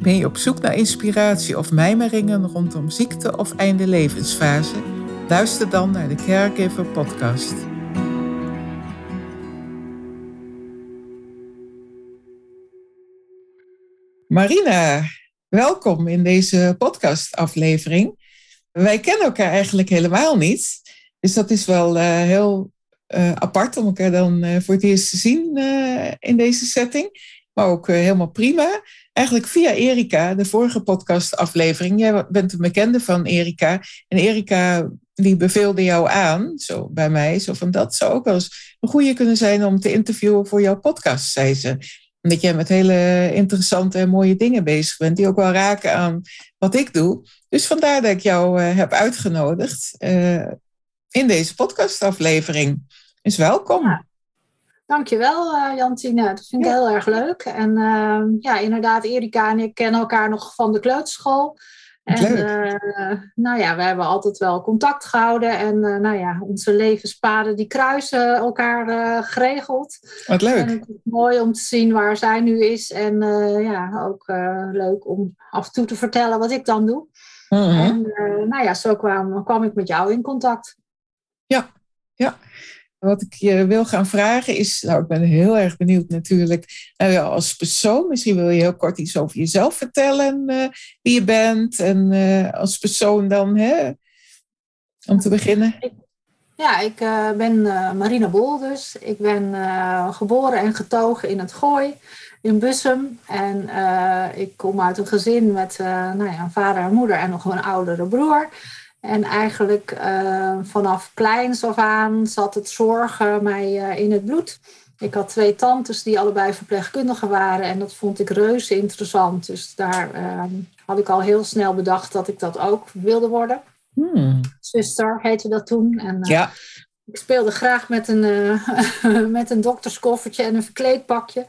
Ben je op zoek naar inspiratie of mijmeringen rondom ziekte of einde levensfase? Luister dan naar de Caregiver Podcast. Marina, welkom in deze podcastaflevering. Wij kennen elkaar eigenlijk helemaal niet. Dus dat is wel uh, heel uh, apart om elkaar dan uh, voor het eerst te zien in deze setting. Maar ook helemaal prima eigenlijk via Erika, de vorige podcastaflevering. Jij bent een bekende van Erika. En Erika die beveelde jou aan, zo bij mij, zo van dat zou ook wel eens een goede kunnen zijn om te interviewen voor jouw podcast, zei ze. Omdat jij met hele interessante en mooie dingen bezig bent, die ook wel raken aan wat ik doe. Dus vandaar dat ik jou uh, heb uitgenodigd uh, in deze podcastaflevering. Dus welkom. Ja. Dankjewel, uh, Jantine. Dat vind ik ja. heel erg leuk. En uh, ja, inderdaad, Erika en ik kennen elkaar nog van de kleuterschool. En uh, nou ja, we hebben altijd wel contact gehouden. En nou ja, onze levenspaden die kruisen elkaar geregeld. Wat leuk. En het is mooi om te zien waar zij nu is. En ja, ook leuk om af en toe te vertellen wat ik dan doe. Mm -hmm. En nou ja, zo kwam, kwam ik met jou in contact. Ja, ja. Wat ik je wil gaan vragen is, nou ik ben heel erg benieuwd natuurlijk, nou als persoon, misschien wil je heel kort iets over jezelf vertellen, uh, wie je bent en uh, als persoon dan, hè, om te beginnen. Ja, ik uh, ben Marina Bol dus. Ik ben geboren en getogen in het Gooi, in Bussum. En ik kom uit een gezin met nou ja, een vader en moeder en nog een oudere broer. En eigenlijk uh, vanaf kleins af aan zat het zorgen mij uh, in het bloed. Ik had twee tantes die allebei verpleegkundigen waren en dat vond ik reuze interessant. Dus daar uh, had ik al heel snel bedacht dat ik dat ook wilde worden. Hmm. Zuster heette dat toen. En, ja. Ik speelde graag met een, met een dokterskoffertje en een verkleedpakje.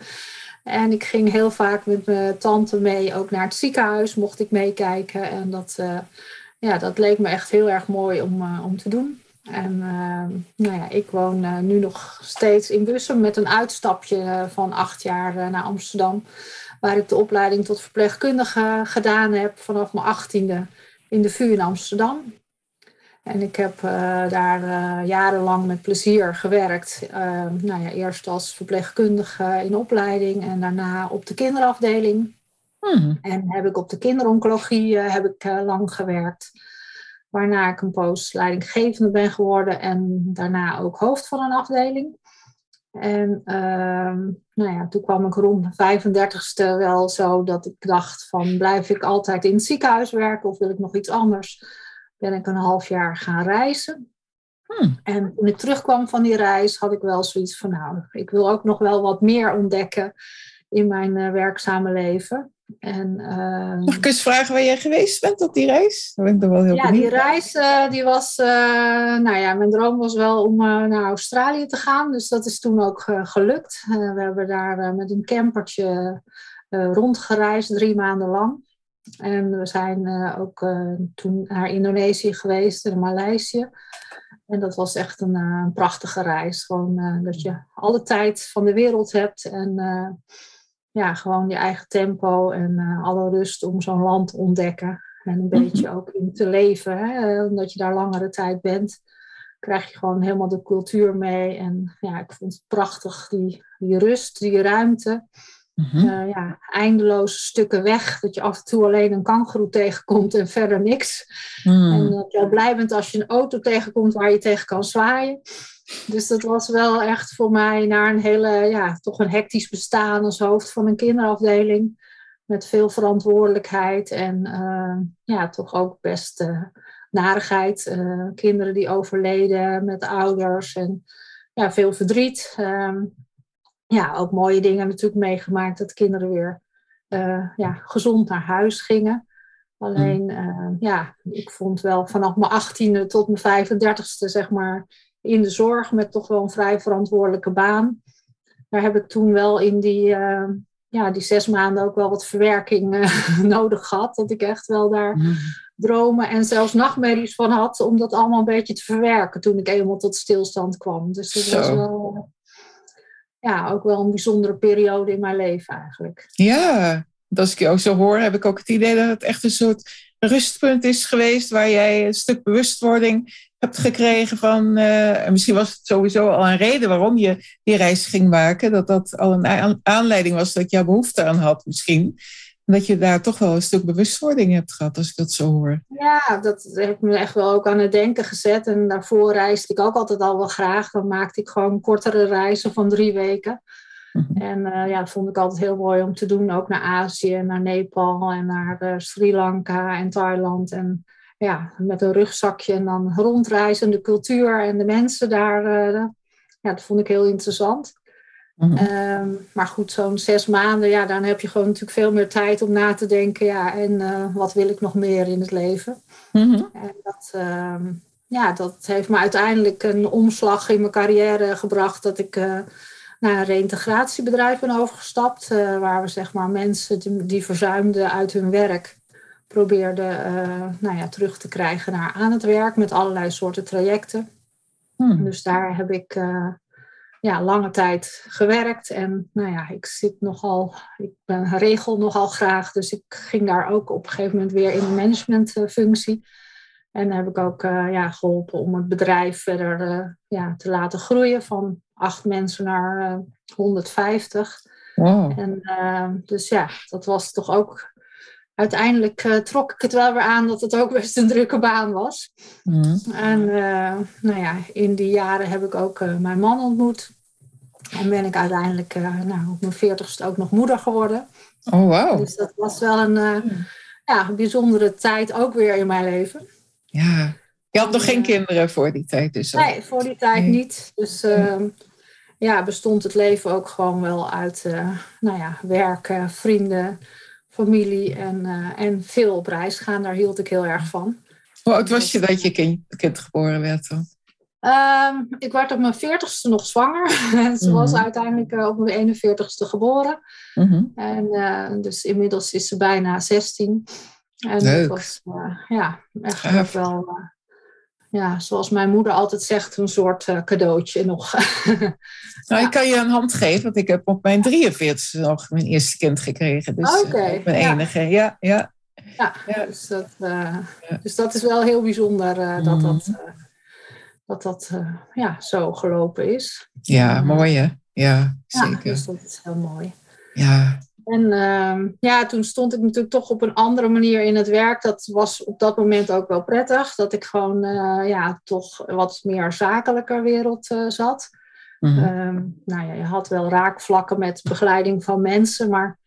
En ik ging heel vaak met mijn tante mee, ook naar het ziekenhuis mocht ik meekijken. En dat ja, dat leek me echt heel erg mooi om, uh, om te doen. En uh, nou ja, ik woon uh, nu nog steeds in Bussum met een uitstapje van acht jaar naar Amsterdam. Waar ik de opleiding tot verpleegkundige gedaan heb vanaf mijn achttiende in de VU in Amsterdam. En ik heb daar jarenlang met plezier gewerkt. nou ja, eerst als verpleegkundige in opleiding en daarna op de kinderafdeling. Hmm. En heb ik op de kinderoncologie uh, heb ik, uh, lang gewerkt. Waarna ik een poos leidinggevende ben geworden en daarna ook hoofd van een afdeling. En uh, nou ja, toen kwam ik rond de 35ste wel zo dat ik dacht van blijf ik altijd in het ziekenhuis werken of wil ik nog iets anders? Ben ik een half jaar gaan reizen. Hmm. En toen ik terugkwam van die reis had ik wel zoiets van nou, ik wil ook nog wel wat meer ontdekken in mijn uh, werkzame leven. En, uh, Mag ik eens vragen waar jij geweest bent op die reis? Dan ben ik er wel heel ja, benieuwd. die reis uh, die was, uh, nou ja, mijn droom was wel om naar Australië te gaan. Dus dat is toen ook gelukt. we hebben daar met een campertje rondgereisd, drie maanden lang. En we zijn ook toen naar Indonesië geweest en Maleisië. En dat was echt een, een prachtige reis. Gewoon dat je alle tijd van de wereld hebt en ja, gewoon je eigen tempo en uh, alle rust om zo'n land te ontdekken. En een beetje ook in te leven. Hè? Omdat je daar langere tijd bent, krijg je gewoon helemaal de cultuur mee. En ja, ik vond het prachtig, die, die rust, die ruimte. Mm-hmm. Uh, ja, eindeloze stukken weg. Dat je af en toe alleen een kangoeroe tegenkomt en verder niks. Mm. En dat je blij bent als je een auto tegenkomt waar je tegen kan zwaaien. Dus dat was wel echt voor mij naar een hele, ja, toch een hectisch bestaan als hoofd van een kinderafdeling. Met veel verantwoordelijkheid en uh, ja, toch ook best uh, narigheid. Uh, kinderen die overleden met ouders en ja, veel verdriet. Um, ja, ook mooie dingen natuurlijk meegemaakt dat kinderen weer ja, gezond naar huis gingen. Alleen, mm. ja, ik vond wel vanaf mijn achttiende tot mijn 35ste, zeg maar, in de zorg met toch wel een vrij verantwoordelijke baan. Daar heb ik toen wel in die, ja, die zes maanden ook wel wat verwerking nodig gehad. Dat ik echt wel daar mm dromen en zelfs nachtmerries van had om dat allemaal een beetje te verwerken toen ik eenmaal tot stilstand kwam. Dus dat was wel, ja, ook wel een bijzondere periode in mijn leven eigenlijk. Ja, als ik je ook zo hoor, heb ik ook het idee dat het echt een soort rustpunt is geweest waar jij een stuk bewustwording hebt gekregen van, uh, misschien was het sowieso al een reden waarom je die reis ging maken, dat dat al een aanleiding was dat je behoefte aan had misschien dat je daar toch wel een stuk bewustwording hebt gehad, als ik dat zo hoor. Ja, dat heeft me echt wel ook aan het denken gezet. En daarvoor reisde ik ook altijd al wel graag. Dan maakte ik gewoon kortere reizen van drie weken. Mhm. En uh, ja, dat vond ik altijd heel mooi om te doen. Ook naar Azië, naar Nepal en naar uh, Sri Lanka en Thailand. En ja, met een rugzakje en dan rondreizen, de cultuur en de mensen daar. Uh, ja, dat vond ik heel interessant. Mhm. Ehm, maar goed, zo'n zes maanden, ja, dan heb je gewoon natuurlijk veel meer tijd om na te denken. Ja, en uh, wat wil ik nog meer in het leven? Mhm. En dat, ehm, ja, dat heeft me uiteindelijk een omslag in mijn carrière gebracht. Dat ik uh, naar een reïntegratiebedrijf ben overgestapt. Uh, waar we zeg maar mensen die, die verzuimden uit hun werk probeerden nou ja, terug te krijgen naar aan het werk met allerlei soorten trajecten. Mhm. Dus daar heb ik ja, lange tijd gewerkt. En nou ja, ik zit nogal, ik ben, regel nogal graag. Dus ik ging daar ook op een gegeven moment weer in een managementfunctie. En heb ik ook uh, ja, geholpen om het bedrijf verder uh, ja, te laten groeien van acht mensen naar uh, 150. Wow. En dus ja, dat was toch ook. Uiteindelijk trok ik het wel weer aan dat het ook best een drukke baan was. Mm. En nou ja, in die jaren heb ik ook mijn man ontmoet. En ben ik uiteindelijk nou, op mijn veertigste ook nog moeder geworden. Oh, wow. Dus dat was wel een, ja, een bijzondere tijd ook weer in mijn leven. Ja, je had nog geen kinderen voor die tijd dus? Nee, voor die tijd niet. Dus uh, ja, bestond het leven ook gewoon wel uit uh, nou ja, werken, vrienden, familie en, en veel op reis gaan. Daar hield ik heel erg van. Hoe oud was je dat je kind, kind geboren werd dan? Um, ik werd op mijn veertigste nog zwanger. ze was mhm. uiteindelijk uh, op mijn 41ste geboren. Mm En uh, dus inmiddels is ze bijna 16. En Leuk. dat was uh, ja, echt wel, ja, zoals mijn moeder altijd zegt, een soort cadeautje nog. nou, ik kan je een hand geven, want ik heb op mijn 43ste nog mijn eerste kind gekregen. Dus okay, mijn enige, ja. ja. Ja, ja. Dus, dat, dus dat is wel heel bijzonder dat dat mhm dat dat uh, ja, zo gelopen is. Ja, mooi hè? Ja, zeker. Ja, dus dat is heel mooi. Ja. En uh, ja, toen stond ik natuurlijk toch op een andere manier in het werk. Dat was op dat moment ook wel prettig. Dat ik gewoon eh, ja, toch wat meer zakelijker wereld zat. Mm -hmm. nou ja, je had wel raakvlakken met begeleiding van mensen. Maar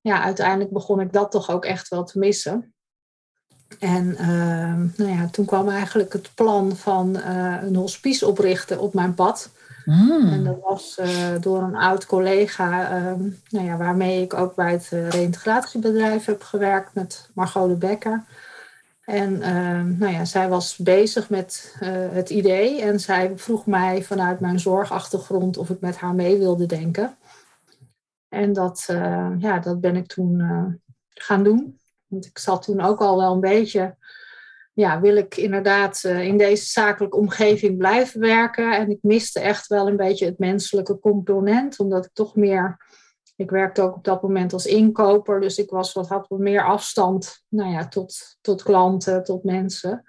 ja, uiteindelijk begon ik dat toch ook echt wel te missen. En uh, nou ja, toen kwam eigenlijk het plan van uh, een hospice oprichten op mijn pad. Mm. En dat was uh, door een oud collega, ehm, nou ja, waarmee ik ook bij het uh, reïntegratiebedrijf heb gewerkt met Margot de. En ehm, nou ja, zij was bezig met het idee en zij vroeg mij vanuit mijn zorgachtergrond of ik met haar mee wilde denken. En dat, ja, dat ben ik toen gaan doen. Want ik zat toen ook al wel een beetje, ja, wil ik inderdaad uh, in deze zakelijke omgeving blijven werken? En ik miste echt wel een beetje het menselijke component, omdat ik toch meer, ik werkte ook op dat moment als inkoper, dus ik was wat, had wat meer afstand nou ja, tot, tot klanten, tot mensen.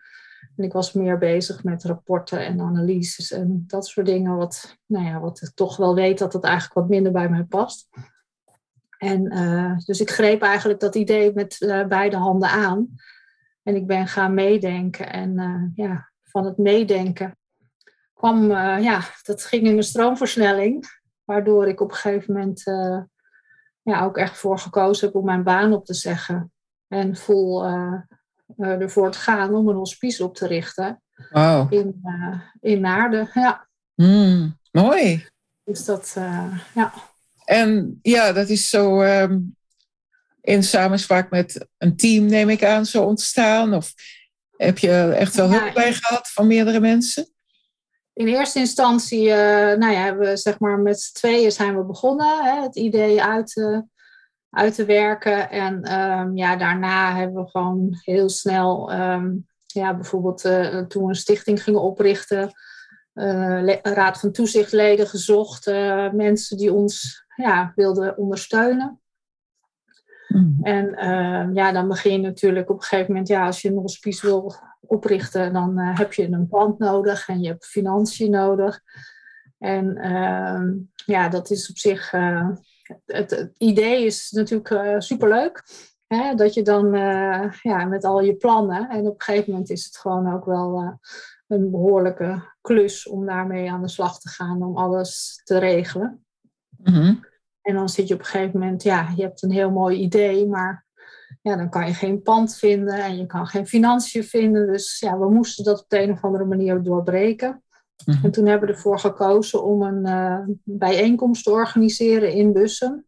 En ik was meer bezig met rapporten en analyses en dat soort dingen, wat, nou ja, wat ik toch wel weet dat het eigenlijk wat minder bij mij past. En uh, dus ik greep eigenlijk dat idee met uh, beide handen aan. En ik ben gaan meedenken. En uh, ja, van het meedenken kwam, ja, dat ging in een stroomversnelling. Waardoor ik op een gegeven moment ja, ook echt voor gekozen heb om mijn baan op te zeggen. En vol ervoor te gaan om een hospice op te richten. Wow. In, in Naarden, ja. Mm, mooi. Dus dat, ja. En ja, dat is zo. Um, in samenspraak met een team, neem ik aan, zo ontstaan? Of heb je echt wel hulp bij gehad van meerdere mensen? In eerste instantie uh, nou ja, hebben we zeg maar met z'n tweeën zijn we begonnen. Hè, het idee uit, uh, uit te werken. En um, ja, daarna hebben we gewoon heel snel, um, ja, bijvoorbeeld uh, toen we een stichting gingen oprichten, een raad van toezichtleden gezocht, mensen die ons ja, wilden ondersteunen. Mm. En uh, ja, dan begin je natuurlijk op een gegeven moment, ja, als je een hospice wil oprichten, dan uh, heb je een pand nodig en je hebt financiën nodig. En uh, ja, dat is op zich, eh, het, het, idee is natuurlijk superleuk. Hè? Dat je dan ja, met al je plannen, en op een gegeven moment is het gewoon ook wel een behoorlijke klus om daarmee aan de slag te gaan, om alles te regelen. Mm en dan zit je op een gegeven moment, ja, je hebt een heel mooi idee, maar ja, dan kan je geen pand vinden en je kan geen financiën vinden. Dus ja, we moesten dat op de een of andere manier doorbreken. Mhm. En toen hebben we ervoor gekozen om een uh, bijeenkomst te organiseren in Bussen.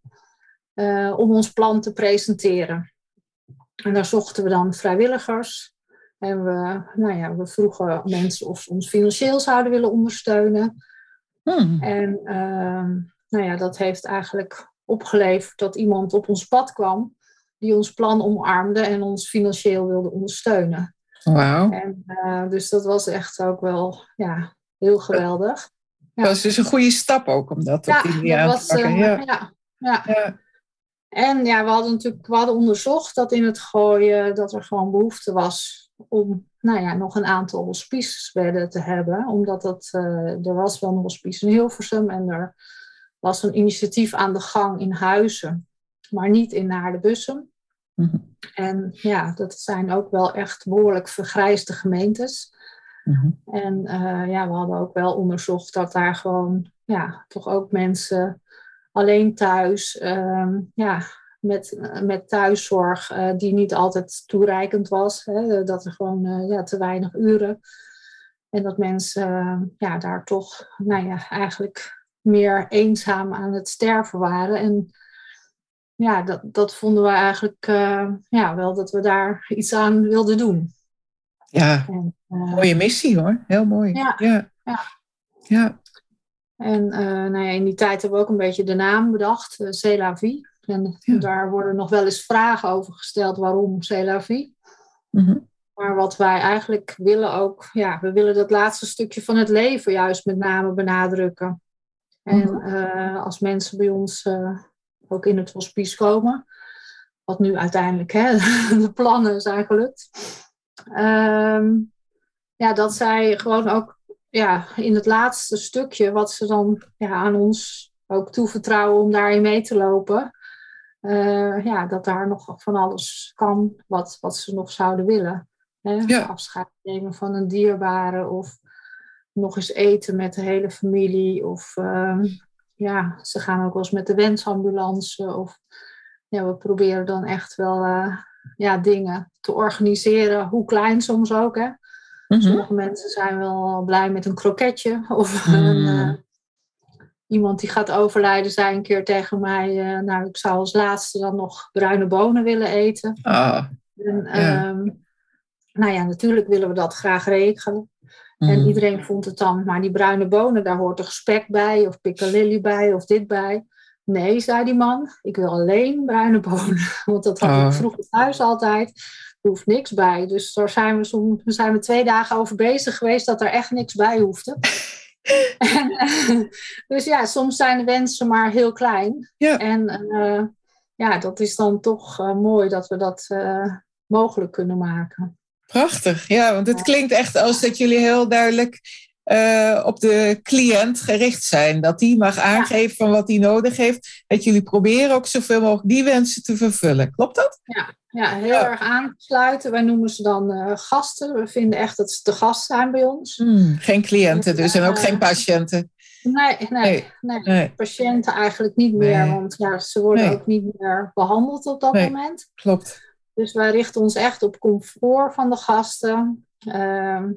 Uh, om ons plan te presenteren. En daar zochten we dan vrijwilligers. En we, nou ja, we vroegen mensen of ze ons financieel zouden willen ondersteunen. Hmm. En uh, nou ja, dat heeft eigenlijk opgeleverd dat iemand op ons pad kwam die ons plan omarmde en ons financieel wilde ondersteunen. Wauw. En, uh, dus dat was echt ook wel ja, heel geweldig. Dat was dus een goede stap ook om dat op die manier aan te pakken. Uh, ja. Ja, ja. ja. En ja, we hadden natuurlijk we hadden onderzocht dat in het gooien dat er gewoon behoefte was om nou ja, nog een aantal hospicebedden te hebben. Omdat dat, uh, er was wel een hospice in Hilversum en er was een initiatief aan de gang in Huizen, maar niet in Naardenbussen. Mm En ja, dat zijn ook wel echt behoorlijk vergrijsde gemeentes. Mm En uh, ja, we hadden ook wel onderzocht dat daar gewoon, ja, toch ook mensen alleen thuis, um, ja, met, met thuiszorg, uh, die niet altijd toereikend was. Hè, dat er gewoon uh, ja, te weinig uren. En dat mensen ja, daar toch, nou ja, eigenlijk meer eenzaam aan het sterven waren. En ja, dat, dat vonden we eigenlijk uh, ja, wel dat we daar iets aan wilden doen. Ja, en, uh, mooie missie hoor. Heel mooi. Ja. ja. ja. En uh, nou ja, in die tijd hebben we ook een beetje de naam bedacht, uh. En ja. daar worden nog wel eens vragen over gesteld waarom C'est la vie. Mm -hmm. Maar wat wij eigenlijk willen ook, ja, we willen dat laatste stukje van het leven juist met name benadrukken. En uh, als mensen bij ons uh, ook in het hospice komen, wat nu uiteindelijk hè, de plannen zijn gelukt, um, ja, dat zij gewoon ook ja, in het laatste stukje wat ze dan ja, aan ons ook toevertrouwen om daarin mee te lopen, uh, ja, dat daar nog van alles kan wat, wat ze nog zouden willen. Hè? Ja. Afscheid nemen van een dierbare of nog eens eten met de hele familie. Of uh, ja, ze gaan ook wel eens met de wensambulance. Of ja, we proberen dan echt wel uh, ja, dingen te organiseren, hoe klein soms ook. Hè. Mm-hmm. Sommige mensen zijn wel blij met een kroketje. Of mm. een, uh, iemand die gaat overlijden zei een keer tegen mij... nou, ik zou als laatste dan nog bruine bonen willen eten. Ah, en. Um, nou ja, natuurlijk willen we dat graag regelen. En mhm. iedereen vond het dan, maar die bruine bonen, daar hoort er spek bij, of piccalilli bij, of dit bij. Nee, zei die man, ik wil alleen bruine bonen. Want dat had ik oh. vroeger thuis altijd. Er hoeft niks bij. Dus daar zijn we, soms, zijn we twee dagen over bezig geweest dat er echt niks bij hoefde. en, dus ja, soms zijn de wensen maar heel klein. Ja. En uh, ja, dat is dan toch uh, mooi dat we dat mogelijk kunnen maken. Prachtig, ja, want het klinkt echt als dat jullie heel duidelijk uh, op de cliënt gericht zijn. Dat die mag aangeven van wat hij nodig heeft. Dat jullie proberen ook zoveel mogelijk die wensen te vervullen. Klopt dat? Ja, ja heel ja. erg aansluiten. Wij noemen ze dan uh, gasten. We vinden echt dat ze te gast zijn bij ons. Hmm, geen cliënten dus en ook uh, geen patiënten. Nee, nee, nee, nee. patiënten eigenlijk niet meer. Want ja, ze worden ook niet meer behandeld op dat moment. Klopt. Dus wij richten ons echt op comfort van de gasten. Uh,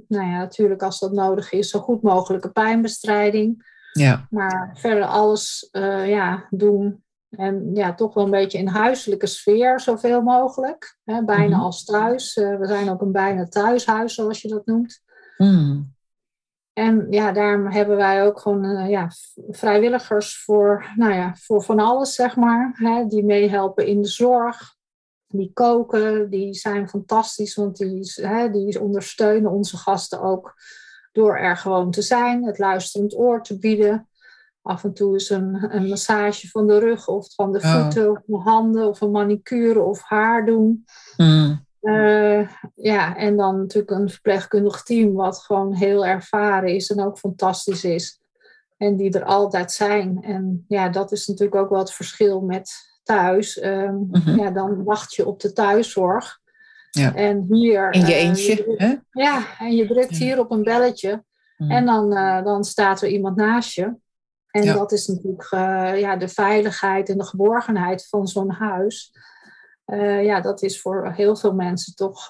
nou ja, natuurlijk als dat nodig is, zo goed mogelijke pijnbestrijding. Ja. Maar verder alles uh, ja, doen En ja, toch wel een beetje in huiselijke sfeer, zoveel mogelijk. Hè, bijna Mhm. als thuis. Eh, we zijn ook een bijna thuishuis, zoals je dat noemt. Mm. En ja, daarom hebben wij ook gewoon eh, ja, vrijwilligers voor, nou ja, voor van alles, zeg maar. Hè, die meehelpen in de zorg. Die koken, die zijn fantastisch, want die, hè, die ondersteunen onze gasten ook door er gewoon te zijn, het luisterend oor te bieden. Af en toe is een, een massage van de rug of van de Oh. voeten of de handen of een manicure of haar doen. Mm. Eh, ja, en dan natuurlijk een verpleegkundig team wat gewoon heel ervaren is en ook fantastisch is. En die er altijd zijn. En ja, dat is natuurlijk ook wel het verschil met thuis. Ehm, Mhm. Ja, dan wacht je op de thuiszorg. Ja. En hier... In je eh, eentje, je- hè? ja, en je drukt Ja. hier op een belletje. Mm. En dan, eh, dan staat er iemand naast je. En Ja. dat is natuurlijk eh, ja, de veiligheid en de geborgenheid van zo'n huis. Ja, dat is voor heel veel mensen toch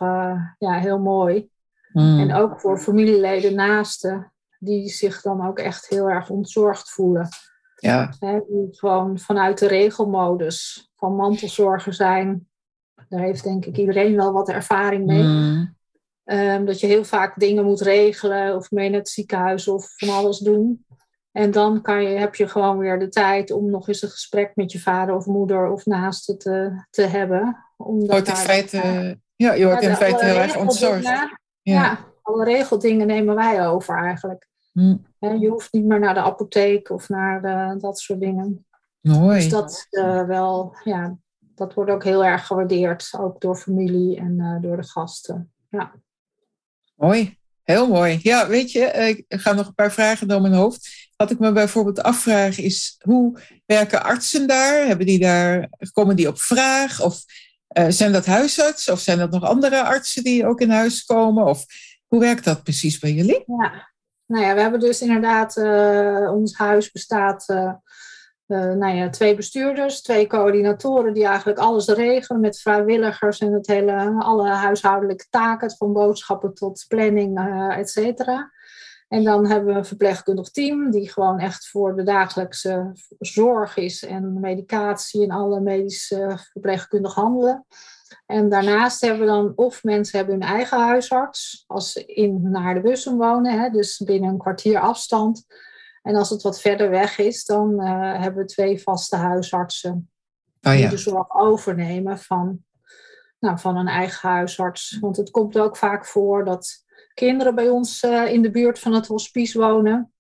ja, heel mooi. Mm. En ook voor familieleden naasten, die zich dan ook echt heel erg ontzorgd voelen. Ja. Die gewoon vanuit de regelmodus van mantelzorger zijn. Daar heeft denk ik iedereen wel wat ervaring mee. Mm. Ehm, dat je heel vaak dingen moet regelen of mee naar het ziekenhuis of van alles doen. En dan kan je, heb je gewoon weer de tijd om nog eens een gesprek met je vader of moeder of naaste te, te hebben. In daar- feite, ja, je wordt Ja, in feite heel erg ontzorgd. Ja. Ja. alle regeldingen nemen wij over eigenlijk. Hè, Je hoeft niet meer naar de apotheek of naar de- dat soort dingen. Mooi. Dus dat eh, wel, ja, dat wordt ook heel erg gewaardeerd, ook door familie en eh, door de gasten. Ja. Mooi, heel mooi. Ja, weet je, eh, ik ga nog een paar vragen door mijn hoofd. Wat ik me bijvoorbeeld afvraag is, hoe werken artsen daar? Hebben die daar, komen die op vraag? Of zijn dat huisartsen? Of zijn dat nog andere artsen die ook in huis komen? Of hoe werkt dat precies bij jullie? Ja, nou ja, we hebben dus inderdaad, eh, ons huis bestaat, eh, nou ja, twee bestuurders, twee coördinatoren die eigenlijk alles regelen met vrijwilligers en het hele, alle huishoudelijke taken, van boodschappen tot planning, et cetera. En dan hebben we een verpleegkundig team die gewoon echt voor de dagelijkse zorg is en medicatie en alle medische verpleegkundig handelen. En daarnaast hebben we dan of mensen hebben hun eigen huisarts, als ze in naar de bussen wonen, hè, dus binnen een kwartier afstand. En als het wat verder weg is, dan eh, hebben we twee vaste huisartsen Oh die de zorg overnemen van, nou, van een eigen huisarts. Want het komt ook vaak voor dat kinderen bij ons eh, in de buurt van het hospice wonen.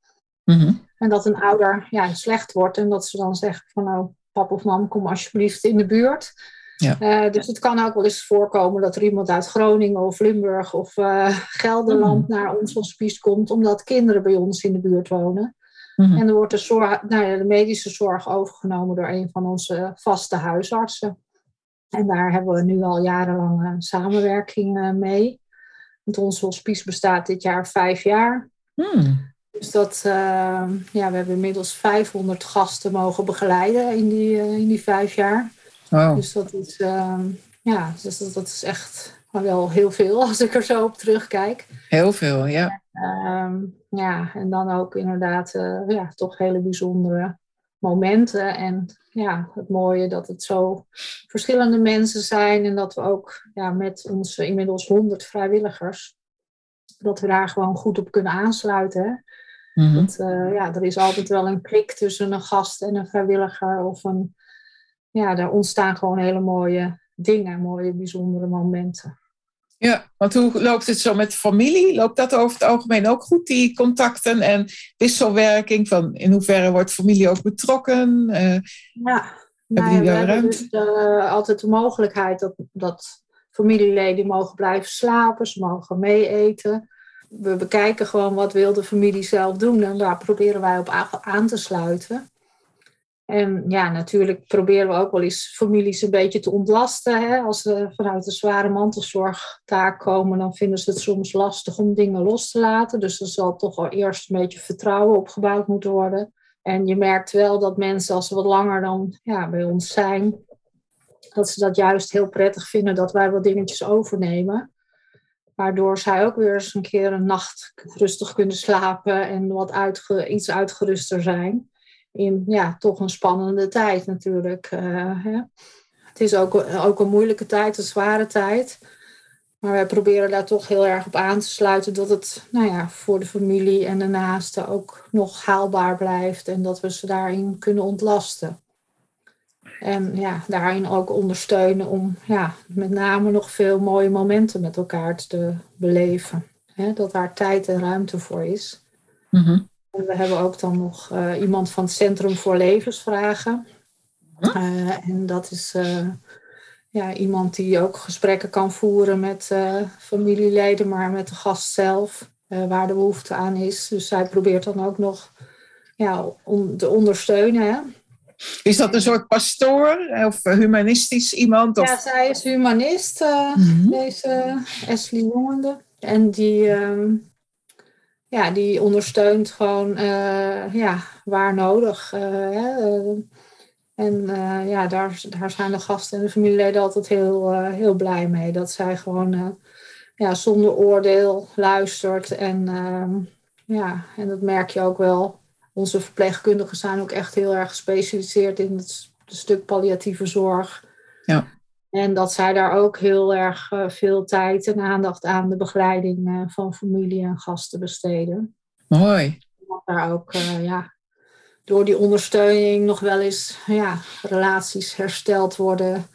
Mhm. En dat een ouder ja, slecht wordt en dat ze dan zeggen van nou, pap of mam, kom alsjeblieft in de buurt. Ja. Eh, dus het kan ook wel eens voorkomen dat er iemand uit Groningen of Limburg of eh, Gelderland naar ons hospice komt, omdat kinderen bij ons in de buurt wonen. Mhm. En dan wordt de, zorg, nou ja, de medische zorg overgenomen door een van onze vaste huisartsen. En daar hebben we nu al jarenlang een samenwerking eh, mee. Want ons hospice bestaat dit jaar vijf jaar. Hmm. Dus dat, eh, ja, we hebben inmiddels 500 gasten mogen begeleiden in die, in die vijf jaar. Wow. Dus dat is, eh, ja, dus dat, dat is echt wel heel veel als ik er zo op terugkijk. Heel veel, ja. Ehm, ja, en dan ook inderdaad eh, ja, toch hele bijzondere momenten. En ja, het mooie dat het zo verschillende mensen zijn. En dat we ook ja, met onze inmiddels 100 vrijwilligers, dat we daar gewoon goed op kunnen aansluiten. Dat, eh, ja, er is altijd wel een klik tussen een gast en een vrijwilliger. Of een, ja, er ontstaan gewoon hele mooie dingen, mooie bijzondere momenten. Ja, want hoe loopt het zo met familie? Loopt dat over het algemeen ook goed, die contacten en wisselwerking? Van in hoeverre wordt familie ook betrokken? Eh, Ja, die nou we daar hebben dus eh, altijd de mogelijkheid dat, dat familieleden mogen blijven slapen, ze mogen meeeten. We bekijken gewoon wat wil de familie zelf doen en daar proberen wij op aan te sluiten. En ja, natuurlijk proberen we ook wel eens families een beetje te ontlasten. Hè? Als ze vanuit een zware mantelzorgtaak komen, dan vinden ze het soms lastig om dingen los te laten. Dus er zal toch al eerst een beetje vertrouwen opgebouwd moeten worden. En je merkt wel dat mensen, als ze wat langer dan ja, bij ons zijn, dat ze dat juist heel prettig vinden dat wij wat dingetjes overnemen. Waardoor zij ook weer eens een keer een nacht rustig kunnen slapen en wat iets uitgeruster zijn. In ja, toch een spannende tijd natuurlijk. Hè. Het is ook, ook een moeilijke tijd, een zware tijd. Maar wij proberen daar toch heel erg op aan te sluiten dat het nou ja, voor de familie en de naasten ook nog haalbaar blijft en dat we ze daarin kunnen ontlasten. En ja, daarin ook ondersteunen om ja, met name nog veel mooie momenten met elkaar te beleven. dat daar tijd en ruimte voor is. Mhm. We hebben ook dan nog uh, iemand van het Centrum voor Levensvragen. Uh, en dat is uh, ja, iemand die ook gesprekken kan voeren met familieleden, maar met de gast zelf, waar de behoefte aan is. Dus zij probeert dan ook nog ja, om te ondersteunen. Hè? Is dat een soort pastoor of humanistisch iemand? Of? Ja, zij is humanist, mm deze Ashley Jongende. En die, uh, ja, die ondersteunt gewoon uh, ja, waar nodig. Uh, hè. En ja, daar, zijn de gasten en de familieleden altijd heel, heel blij mee. Dat zij gewoon ja, zonder oordeel luistert. En, ehm, ja, en dat merk je ook wel onze verpleegkundigen zijn ook echt heel erg gespecialiseerd in het, stuk palliatieve zorg. Ja. En dat zij daar ook heel erg eh, veel tijd en aandacht aan de begeleiding uh, van familie en gasten besteden. Mooi. Dat daar ook uh, ja, door die ondersteuning nog wel eens ja, relaties hersteld worden.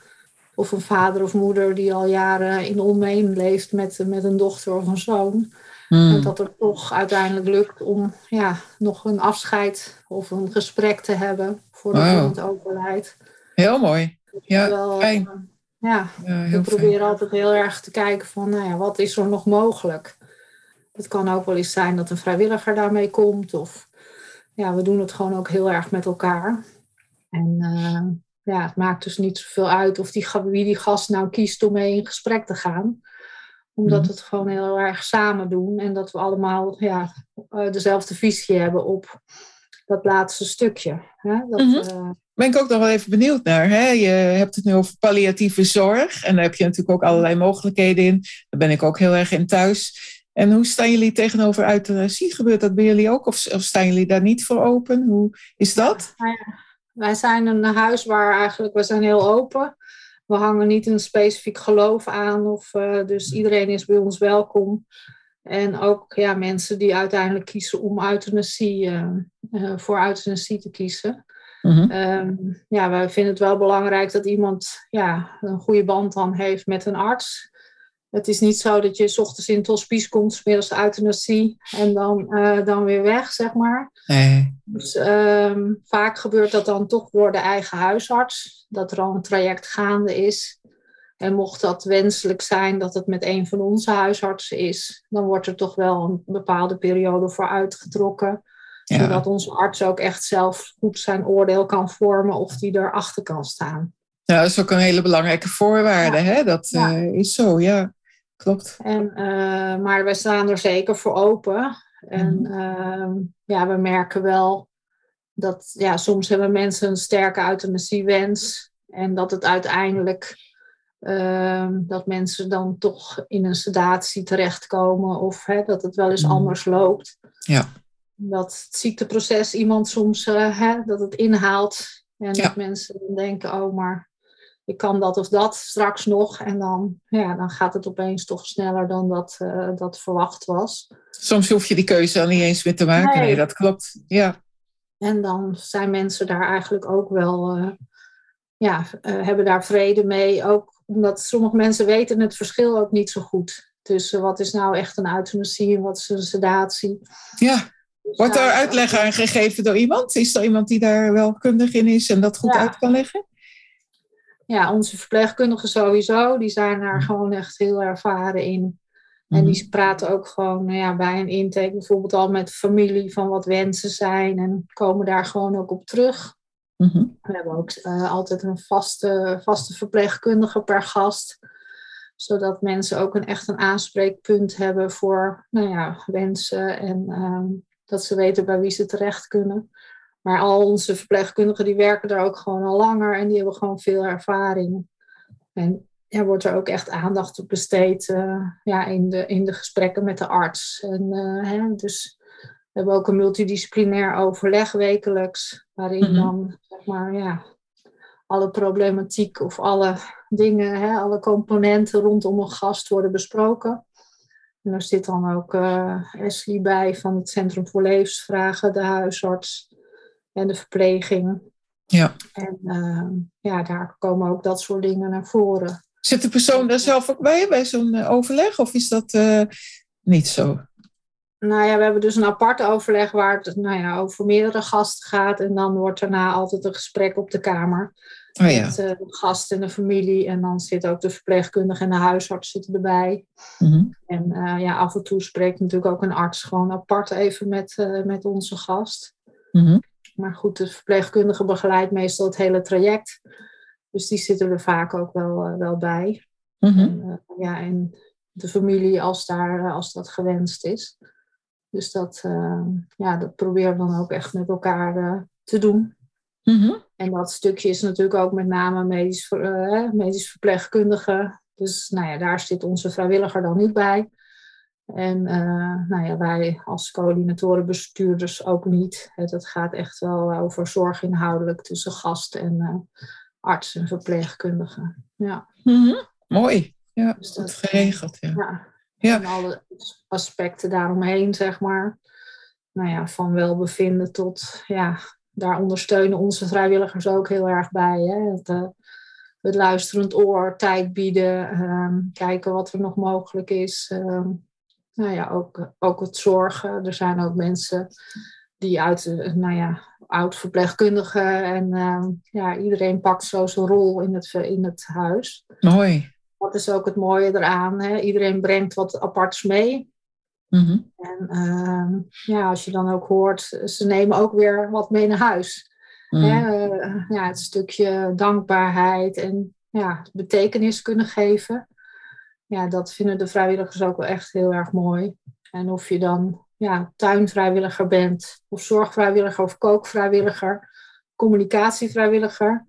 Of een vader of moeder die al jaren in onmeen leeft met, met een dochter of een zoon. Hmm. En dat het toch uiteindelijk lukt om ja, nog een afscheid of een gesprek te hebben voordat wow. iemand overlijdt. Heel mooi. Ja, wel, fijn. Ja, ja we proberen altijd heel erg te kijken van, nou ja, wat is er nog mogelijk? Het kan ook wel eens zijn dat een vrijwilliger daarmee komt. Of ja, we doen het gewoon ook heel erg met elkaar. En uh, ja, het maakt dus niet zoveel uit of die, wie die gast nou kiest om mee in gesprek te gaan omdat mhm. we het gewoon heel erg samen doen. En dat we allemaal ja, eh, dezelfde visie hebben op dat laatste stukje. Hè? Dat, mm -hmm. Ben ik ook nog wel even benieuwd naar. Je hebt het nu over palliatieve zorg. En daar heb je natuurlijk ook allerlei mogelijkheden in. Daar ben ik ook heel erg in thuis. En hoe staan jullie tegenover euthanasie? Gebeurt dat bij jullie ook? Of, of staan jullie daar niet voor open? Hoe is dat? Nou wij zijn een huis waar eigenlijk, we zijn heel open we hangen niet een specifiek geloof aan. Of, uh, dus iedereen is bij ons welkom. En ook ja, mensen die uiteindelijk kiezen om euthanasie, uh, uh, voor euthanasie te kiezen. Mm -hmm. ja, wij vinden het wel belangrijk dat iemand ja, een goede band dan heeft met een arts. Het is niet zo dat je s ochtends in het hospice komt, middels euthanasie en dan, uh, dan weer weg, zeg maar. Nee. Dus um, vaak gebeurt dat dan toch door de eigen huisarts, dat er al een traject gaande is. En mocht dat wenselijk zijn dat het met een van onze huisartsen is, dan wordt er toch wel een bepaalde periode voor uitgetrokken. Ja. Zodat onze arts ook echt zelf goed zijn oordeel kan vormen of die erachter kan staan. Ja, dat is ook een hele belangrijke voorwaarde. Ja. Hè? Dat ja. uh, is zo, ja klopt. En, uh, maar we staan er zeker voor open. En uh, ja, we merken wel dat ja, soms hebben mensen een sterke euthanasiewens. En dat het uiteindelijk, uh, dat mensen dan toch in een sedatie terechtkomen. Of hè, dat het wel eens mm. anders loopt. Ja. Dat het ziekteproces iemand soms, eh, hè, dat het inhaalt. En ja. dat mensen denken, oh maar ik kan dat of dat straks nog. En dan, ja, dan gaat het opeens toch sneller dan dat, uh, dat verwacht was. Soms hoef je die keuze dan niet eens meer te maken. Nee, nee dat klopt. Ja. En dan zijn mensen daar eigenlijk ook wel, uh, ja, hebben daar vrede mee. Ook omdat sommige mensen weten het verschil ook niet zo goed. Tussen wat is nou echt een euthanasie en wat is een sedatie. Ja. Wordt er uitleg aan gegeven door iemand? Is er iemand die daar wel kundig in is en dat goed ja. uit kan leggen? ja, onze verpleegkundigen sowieso, die zijn daar gewoon echt heel ervaren in. En die mhm. praten ook gewoon nou ja, bij een intake bijvoorbeeld al met familie van wat wensen zijn en komen daar gewoon ook op terug. Mm -hmm. We hebben ook uh, altijd een vaste, vaste verpleegkundige per gast, zodat mensen ook een, echt een aanspreekpunt hebben voor nou ja, wensen en uh, dat ze weten bij wie ze terecht kunnen. Maar al onze verpleegkundigen die werken daar ook gewoon al langer en die hebben gewoon veel ervaring. En er wordt er ook echt aandacht op besteed uh, ja, in, de, in de gesprekken met de arts. En, uh, hè, dus hebben ook een multidisciplinair overleg wekelijks, waarin Mhm. dan zeg maar, ja, alle problematiek of alle dingen, hè, alle componenten rondom een gast worden besproken. En er zit dan ook eh Ashley bij van het Centrum voor Levensvragen, de huisarts en de verpleging. Ja. En eh, ja, daar komen ook dat soort dingen naar voren. Zit de persoon daar zelf ook bij, bij zo'n eh, overleg? Of is dat niet zo? Nou ja, we hebben dus een apart overleg waar het nou ja, over meerdere gasten gaat. En dan wordt daarna altijd een gesprek op de kamer. Oh ja. Met eh, de gast en de familie. En dan zit ook de verpleegkundige en de huisarts zitten erbij. Mhm. En eh, ja, af en toe spreekt natuurlijk ook een arts gewoon apart even met, eh, met onze gast. Mhm. Maar goed, de verpleegkundige begeleidt meestal het hele traject. Dus die zitten er vaak ook wel, eh, wel bij. Mhm. En, eh, ja, en de familie als, daar, eh, als dat gewenst is. Dus dat, eh, ja, dat proberen we dan ook echt met elkaar eh, te doen. Mhm. En dat stukje is natuurlijk ook met name medisch, ver- eh, medisch verpleegkundige. Dus nou ja, daar zit onze vrijwilliger dan niet bij. En eh, nou ja, wij als coördinatoren, bestuurders ook niet. Het, gaat echt wel over zorg inhoudelijk tussen gast en eh, arts en verpleegkundige. Ja, Mhm. Mooi. Ja, Dus dat- geregeld. Ja. ja. Ja. En alle aspecten daaromheen, zeg maar. Nou ja, van welbevinden tot, ja, daar ondersteunen onze vrijwilligers ook heel erg bij. Hè? Het, eh, het luisterend oor, tijd bieden, ehm, kijken wat er nog mogelijk is. ehm, nou ja, ook, ook het zorgen. Er zijn ook mensen die uit, eh, nou ja, oud-verpleegkundigen en ehm, ja, iedereen pakt zo zijn rol in het, in het huis. Mooi. Dat is ook het mooie eraan. Hè? Iedereen brengt wat aparts mee. Mhm. En ehm, ja, als je dan ook hoort, ze nemen ook weer wat mee naar huis. Mhm. Hè? Eh, ja, het stukje dankbaarheid en ja, betekenis kunnen geven. Ja, dat vinden de vrijwilligers ook wel echt heel erg mooi. En of je dan ja, tuinvrijwilliger bent, of zorgvrijwilliger, of kookvrijwilliger, communicatievrijwilliger.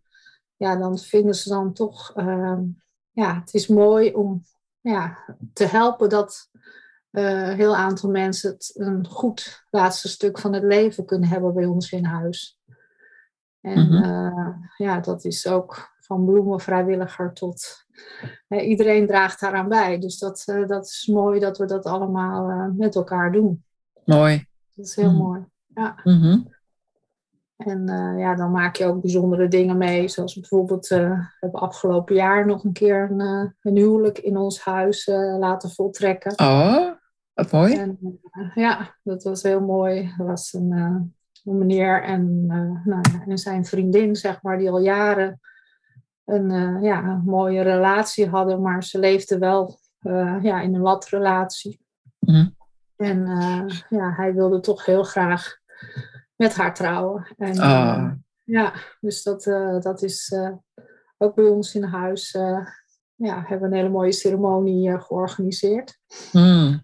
Ja, dan vinden ze dan toch, ehm, ja, het is mooi om ja, te helpen dat een heel aantal mensen het een goed laatste stuk van het leven kunnen hebben bij ons in huis. En Mhm. eh, ja, dat is ook van bloemenvrijwilliger tot iedereen draagt daaraan bij. Dus dat, eh, dat is mooi dat we dat allemaal met elkaar doen. Mooi. Dat is heel Mhm. mooi. Ja. Mhm. En ja, dan maak je ook bijzondere dingen mee. Zoals bijvoorbeeld, we hebben afgelopen jaar nog een keer een, een huwelijk in ons huis laten voltrekken. Oh, wat mooi. En, eh, ja, dat was heel mooi. Er was een, eh, een meneer en, eh, nou, en zijn vriendin, zeg maar, die al jaren een, ja, een mooie relatie hadden, maar ze leefden wel ja, in een latrelatie. Mhm. En ja, hij wilde toch heel graag met haar trouwen. En, Ah. ja, dus dat, dat is ook bij ons in huis. ja, hebben we een hele mooie ceremonie georganiseerd. Mhm.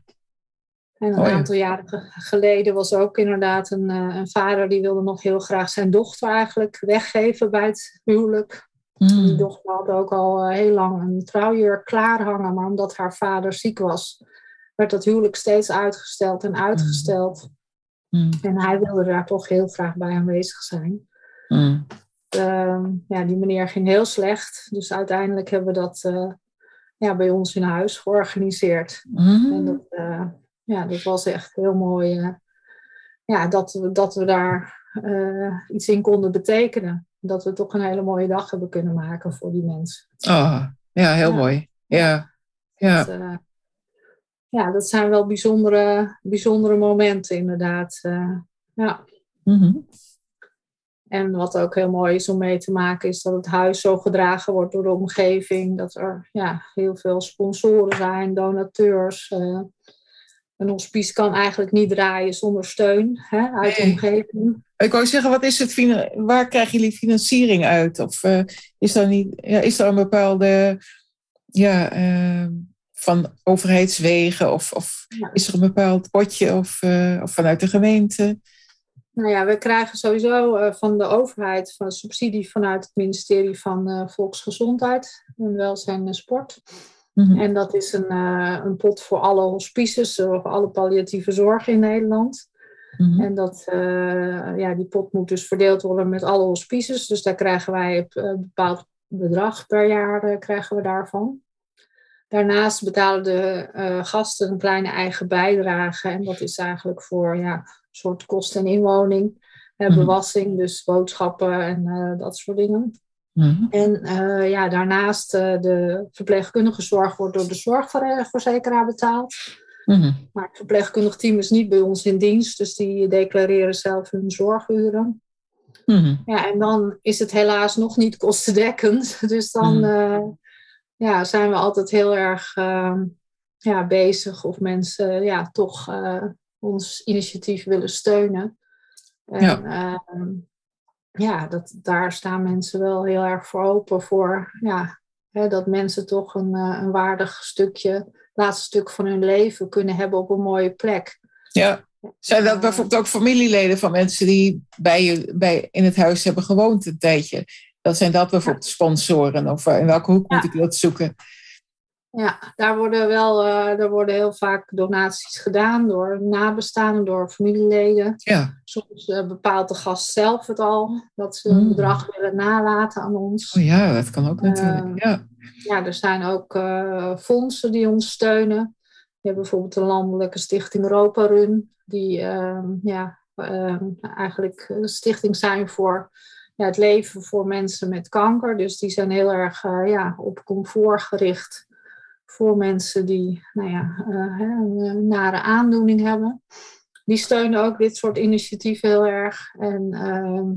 En een Mooi. aantal jaren ge- geleden was ook inderdaad een, eh, een vader die wilde nog heel graag zijn dochter eigenlijk weggeven bij het huwelijk. Die Mhm. dochter had ook al eh, heel lang een trouwjurk klaarhangen, maar omdat haar vader ziek was, werd dat huwelijk steeds uitgesteld en uitgesteld. Mhm. En hij wilde daar toch heel graag bij aanwezig zijn. Ehm, ja, die meneer ging heel slecht, dus uiteindelijk hebben we dat eh, ja, bij ons in huis georganiseerd. En dat, ja, dat was echt heel mooi. eh, ja, dat, we, dat we daar eh, iets in konden betekenen. Dat we toch een hele mooie dag hebben kunnen maken voor die mensen. Oh, ja, heel Ja. mooi. Ja. Ja. Dat, eh, ja, dat zijn wel bijzondere, bijzondere momenten inderdaad. ja. Mhm. En wat ook heel mooi is om mee te maken, is dat het huis zo gedragen wordt door de omgeving. Dat er ja, heel veel sponsoren zijn, donateurs. Een hospice kan eigenlijk niet draaien zonder steun hè, uit de Nee. omgeving. Ik wou zeggen, wat is het, waar krijgen jullie financiering uit? Of eh, is, er niet, ja, is er een bepaalde, ja, eh, van overheidswegen? Of, of Ja. is er een bepaald potje of, eh, of vanuit de gemeente? Nou ja, we krijgen sowieso eh, van de overheid van subsidie vanuit het ministerie van Volksgezondheid en Welzijn en Sport. Mhm. En dat is een, eh, een pot voor alle hospices, eh, voor alle palliatieve zorg in Nederland. Mhm. En dat, ja, die pot moet dus verdeeld worden met alle hospices. Dus daar krijgen wij een bepaald bedrag per jaar krijgen we daarvan. Daarnaast betalen de gasten een kleine eigen bijdrage. En dat is eigenlijk voor ja, een soort kosten en inwoning. Uh, bewassing, dus boodschappen en dat soort dingen. Mhm. En uh, ja, daarnaast uh, de verpleegkundige zorg wordt door de zorgverzekeraar betaald. Mhm. Maar het verpleegkundig team is niet bij ons in dienst, dus die declareren zelf hun zorguren. Mhm. Ja, en dan is het helaas nog niet kostendekkend. Dus dan uh, ja, zijn we altijd heel erg ehm, ja, bezig of mensen ja, toch ons initiatief willen steunen. En, ja ehm, ja, dat, daar staan mensen wel heel erg voor open voor. Ja, hè, dat mensen toch een, eh, een waardig stukje, laatste stuk van hun leven kunnen hebben op een mooie plek. Ja. Zijn dat bijvoorbeeld ook familieleden van mensen die bij je bij, in het huis hebben gewoond een tijdje? Dat zijn dat bijvoorbeeld sponsoren? Of eh, in welke hoek moet ik dat zoeken? Ja, daar worden wel uh, er worden heel vaak donaties gedaan door nabestaanden, door familieleden. Ja. Soms uh, bepaalt de gast zelf het al, dat ze een mm. bedrag willen nalaten aan ons. Oh ja, dat kan ook natuurlijk. Uh, ja. ja, er zijn ook fondsen die ons steunen. We hebben bijvoorbeeld de Landelijke Stichting Europa Run, die ehm, ja, ehm, eigenlijk een stichting zijn voor ja, het leven voor mensen met kanker. Dus die zijn heel erg ja, op comfort gericht voor mensen die nou ja, uh, een nare aandoening hebben. Die steunen ook dit soort initiatieven heel erg. En uh,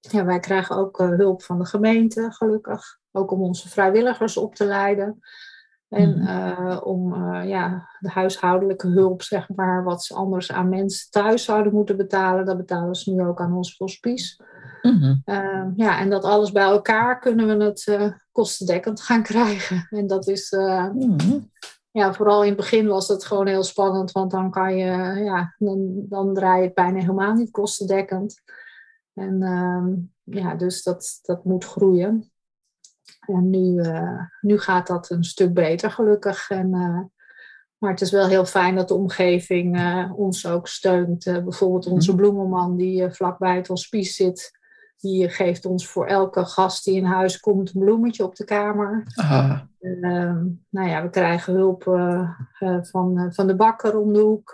ja, wij krijgen ook uh, hulp van de gemeente, gelukkig. Ook om onze vrijwilligers op te leiden. En uh, om ja, de huishoudelijke hulp, zeg maar, wat ze anders aan mensen thuis zouden moeten betalen, dat betalen ze nu ook aan ons hospice. Mm ja, en dat alles bij elkaar kunnen we het uh, kostendekkend gaan krijgen. En dat is, uh, ja, vooral in het begin was het gewoon heel spannend, want dan kan je, ja, dan, dan draai je het bijna helemaal niet kostendekkend. En ehm, ja, dus dat, dat moet groeien. En nu, nu gaat dat een stuk beter, gelukkig. En, maar het is wel heel fijn dat de omgeving ons ook steunt. bijvoorbeeld onze mhm. bloemenman die vlakbij het hospice zit. Die geeft ons voor elke gast die in huis komt een bloemetje op de kamer. Uh, nou ja, we krijgen hulp uh, van, uh, van de bakker om de hoek.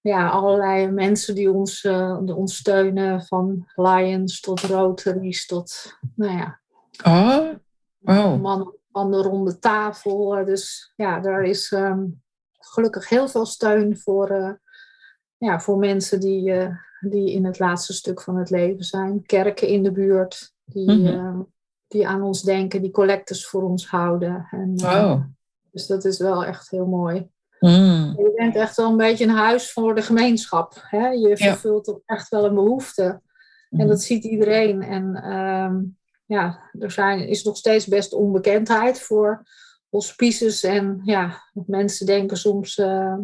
ja, allerlei mensen die ons, ons steunen. Van Lions tot Rotaries tot, nou ja. Oh, wow. Man van de ronde tafel. dus ja, daar is um, gelukkig heel veel steun voor, ja, voor mensen die die in het laatste stuk van het leven zijn. Kerken in de buurt die, mhm. ehm, die aan ons denken, die collectors voor ons houden. En, uh, dus dat is wel echt heel mooi. Mm. Je bent echt wel een beetje een huis voor de gemeenschap. Hè? Je vervult ja. echt wel een behoefte. En mhm. dat ziet iedereen. En ehm, ja, er zijn, is nog steeds best onbekendheid voor hospices. En ja, mensen denken soms, uh,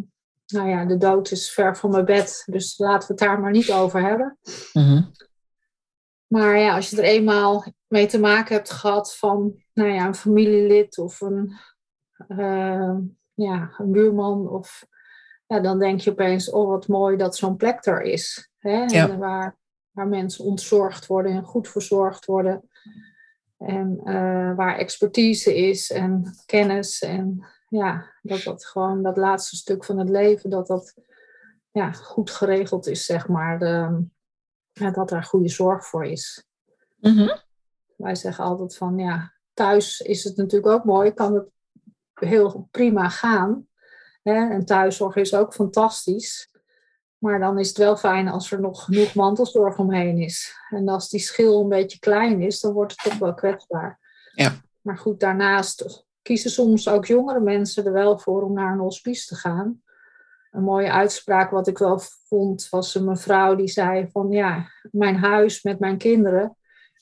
nou ja, de dood is ver van mijn bed, dus laten we het daar maar niet over hebben. Mhm. Maar ja, als je er eenmaal mee te maken hebt gehad van nou ja, een familielid of een, uh, ja, een buurman, of, ja, dan denk je opeens, oh wat mooi dat zo'n plek er is. Hè? Waar, waar mensen ontzorgd worden en goed verzorgd worden. En uh, waar expertise is en kennis en ja, dat dat gewoon dat laatste stuk van het leven, dat dat ja, goed geregeld is, zeg maar. De, ja, dat daar goede zorg voor is. Mhm. Wij zeggen altijd van, ja, thuis is het natuurlijk ook mooi, kan het heel prima gaan. Hè? En thuiszorg is ook fantastisch. Maar dan is het wel fijn als er nog genoeg mantelzorg omheen is. En als die schil een beetje klein is, dan wordt het toch wel kwetsbaar. Ja. Maar goed, daarnaast kiezen soms ook jongere mensen er wel voor om naar een hospice te gaan. Een mooie uitspraak wat ik wel vond was een mevrouw die zei van ja, mijn huis met mijn kinderen,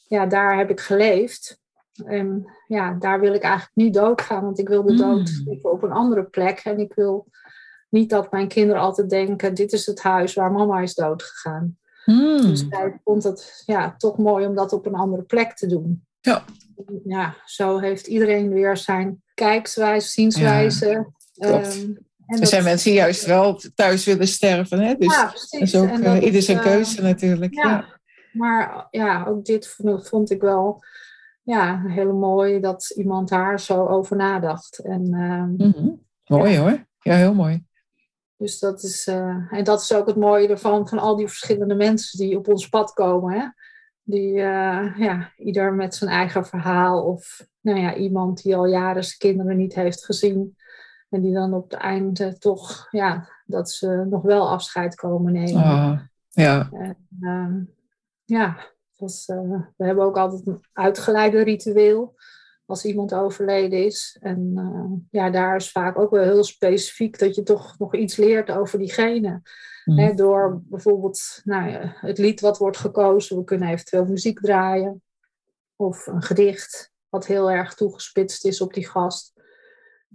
ja, daar heb ik geleefd. En ja, daar wil ik eigenlijk niet doodgaan, want ik wil de dood mm. op een andere plek. En ik wil niet dat mijn kinderen altijd denken, dit is het huis waar mama is doodgegaan. Mm. Dus zij vond het ja, toch mooi om dat op een andere plek te doen. Ja ja, zo heeft iedereen weer zijn kijkswijze, zienswijze. Ja, ehm, er zijn mensen die juist wel thuis willen sterven. Hè? Dus ja, precies. dat is ook En dat uh, ieder zijn eh, keuze natuurlijk. ja. Ja. Maar ja, ook dit vond, ik wel ja, heel mooi dat iemand daar zo over nadacht. En, ehm, Mhm. Mooi hoor. Ja, heel mooi. Dus dat is, eh, en dat is ook het mooie ervan, van al die verschillende mensen die op ons pad komen. Hè? Die, eh, ja, ieder met zijn eigen verhaal. Of nou ja, iemand die al jaren zijn kinderen niet heeft gezien. En die dan op het einde toch, ja, dat ze nog wel afscheid komen nemen. Ah, ja. En, ehm, ja, dat is, eh, we hebben ook altijd een uitgeleide ritueel als iemand overleden is. En eh, ja, daar is vaak ook wel heel specifiek dat je toch nog iets leert over diegene. Hè, door bijvoorbeeld nou ja, het lied wat wordt gekozen. We kunnen eventueel muziek draaien. Of een gedicht wat heel erg toegespitst is op die gast.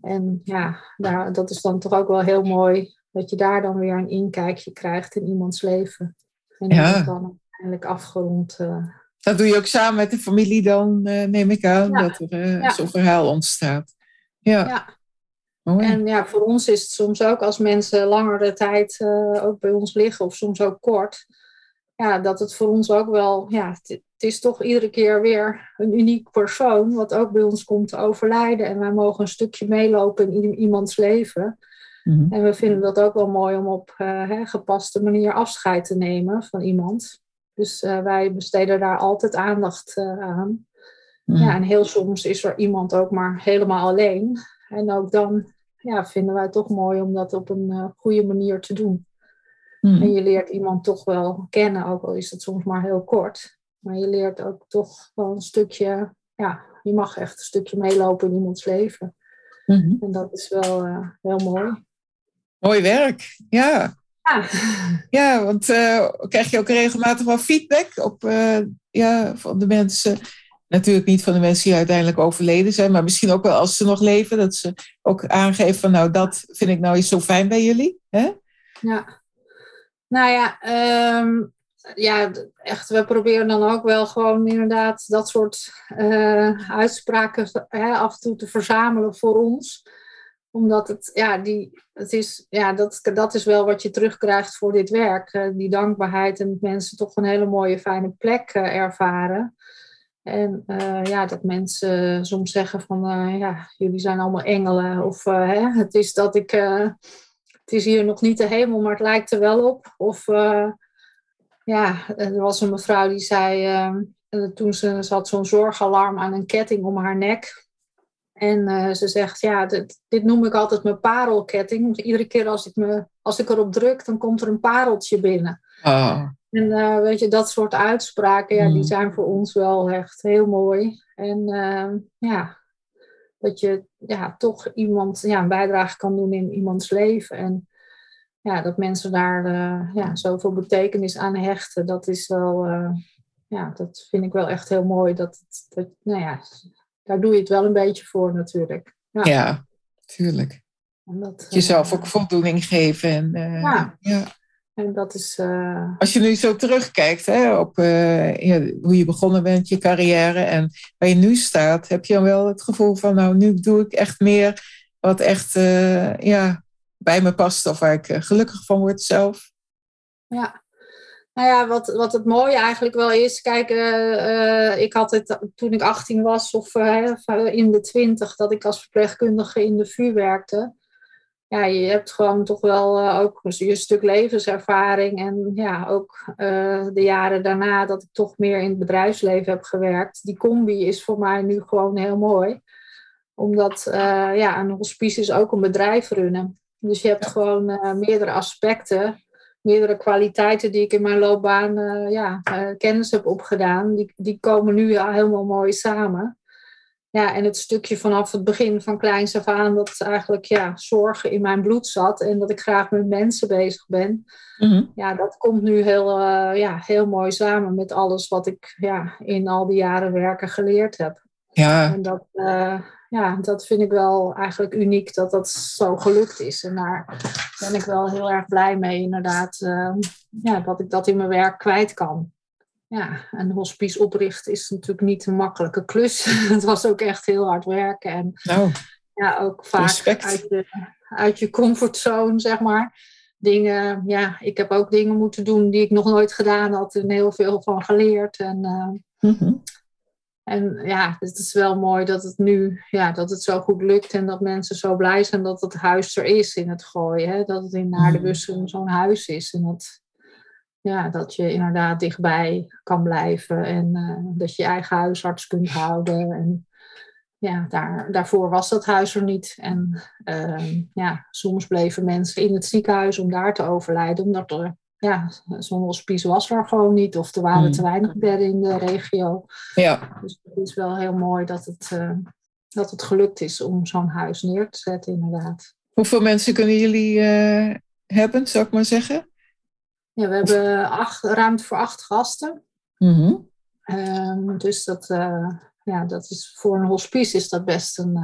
En ja, daar, dat is dan toch ook wel heel mooi. Dat je daar dan weer een inkijkje krijgt in iemands leven. En dat Ja. het dan uiteindelijk afgerond. eh, Dat doe je ook samen met de familie dan, eh, neem ik aan, Ja. dat er eh, Ja. zo'n verhaal ontstaat. Ja, ja. mooi. En ja, voor ons is het soms ook als mensen langere tijd eh, ook bij ons liggen, of soms ook kort, ja, dat het voor ons ook wel, ja, het, het is toch iedere keer weer een uniek persoon, wat ook bij ons komt te overlijden. En wij mogen een stukje meelopen in iemands leven. Mhm. En we vinden dat ook wel mooi om op hè, gepaste manier afscheid te nemen van iemand. Dus eh, wij besteden daar altijd aandacht eh, aan. Mhm. Ja, en heel soms is er iemand ook maar helemaal alleen. En ook dan ja, vinden wij het toch mooi om dat op een eh, goede manier te doen. Mhm. En je leert iemand toch wel kennen, ook al is het soms maar heel kort. Maar je leert ook toch wel een stukje, ja, je mag echt een stukje meelopen in iemands leven. Mhm. En dat is wel heel mooi. Mooi werk, ja. Ja, Ja, want eh, krijg je ook regelmatig wel feedback op, eh, ja, van de mensen? Natuurlijk niet van de mensen die uiteindelijk overleden zijn, maar misschien ook wel als ze nog leven, dat ze ook aangeven van nou, dat vind ik nou eens zo fijn bij jullie. Hè? ja. Nou ja, ehm, ja, echt, we proberen dan ook wel gewoon inderdaad dat soort eh, uitspraken hè, af en toe te verzamelen voor ons. Omdat het, ja, die, het is, ja dat, dat is wel wat je terugkrijgt voor dit werk. eh, die dankbaarheid en dat mensen toch een hele mooie, fijne plek eh, ervaren. En eh, ja, dat mensen soms zeggen van, ja, jullie zijn allemaal engelen. Of hè, het is dat ik, het is hier nog niet de hemel, maar het lijkt er wel op. Of ja, er was een mevrouw die zei, toen ze had zo'n zorgalarm aan een ketting om haar nek. En eh, ze zegt, ja, dit, dit noem ik altijd mijn parelketting. Want iedere keer als ik, me, als ik erop druk, dan komt er een pareltje binnen. Oh, En eh, weet je, dat soort uitspraken, ja, die Mm. zijn voor ons wel echt heel mooi. En eh, ja, dat je ja, toch iemand ja, een bijdrage kan doen in iemands leven. En ja, dat mensen daar ja, zoveel betekenis aan hechten, dat is wel, ja, dat vind ik wel echt heel mooi. Dat, dat, nou ja, daar doe je het wel een beetje voor natuurlijk. Ja. ja, tuurlijk. Dat, Jezelf eh, ook voldoening geven. En, eh, Ja. ja. En dat is, eh, Als je nu zo terugkijkt hè, op ja, hoe je begonnen bent, je carrière en waar je nu staat, heb je dan wel het gevoel van, nou, nu doe ik echt meer wat echt ja, bij me past of waar ik gelukkig van word zelf? Ja. Nou ja, wat, wat het mooie eigenlijk wel is, kijk, eh, eh, ik had het toen ik 18 was of eh, in de 20, dat ik als verpleegkundige in de VU werkte. Ja, je hebt gewoon toch wel ook je stuk levenservaring en ja, ook de jaren daarna dat ik toch meer in het bedrijfsleven heb gewerkt. Die combi is voor mij nu gewoon heel mooi. Omdat ja, een hospice is ook een bedrijf runnen. Dus je hebt gewoon meerdere aspecten meerdere kwaliteiten die ik in mijn loopbaan eh, ja, eh, kennis heb opgedaan, die, die komen nu ja, helemaal mooi samen. Ja, en het stukje vanaf het begin van kleins af aan, dat eigenlijk ja, zorgen in mijn bloed zat en dat ik graag met mensen bezig ben. Mhm. Ja, dat komt nu heel, eh, ja, heel mooi samen met alles wat ik ja, in al die jaren werken geleerd heb. Ja, En dat, ja, dat vind ik wel eigenlijk uniek dat dat zo gelukt is. En daar ben ik wel heel erg blij mee, inderdaad. eh, ja, dat ik dat in mijn werk kwijt kan. Ja, een hospice oprichten is natuurlijk niet een makkelijke klus. Het was ook echt heel hard werken. En nou, ja, ook vaak Respect. uit je, uit je comfortzone, zeg maar. Dingen, ja, ik heb ook dingen moeten doen die ik nog nooit gedaan had en heel veel van geleerd. En, uh, en ja, het is wel mooi dat het nu, ja, dat het zo goed lukt en dat mensen zo blij zijn dat het huis er is in het gooien. Hè? Dat het in Naardenbussen zo'n huis is. En dat, ja, dat je inderdaad dichtbij kan blijven en uh, dat je je eigen huisarts kunt houden. En ja, daar, daarvoor was dat huis er niet. En uh, ja, soms bleven mensen in het ziekenhuis om daar te overlijden, omdat er ja, zo'n hospice was er gewoon niet. Of er waren te weinig bedden in de regio. Ja. Dus het is wel heel mooi dat het, uh, dat het gelukt is om zo'n huis neer te zetten, inderdaad. Hoeveel mensen kunnen jullie uh, hebben, zou ik maar zeggen? Ja, we hebben acht, ruimte voor acht gasten. Mm -hmm. um, dus dat, uh, ja, dat is voor een hospice is dat best een,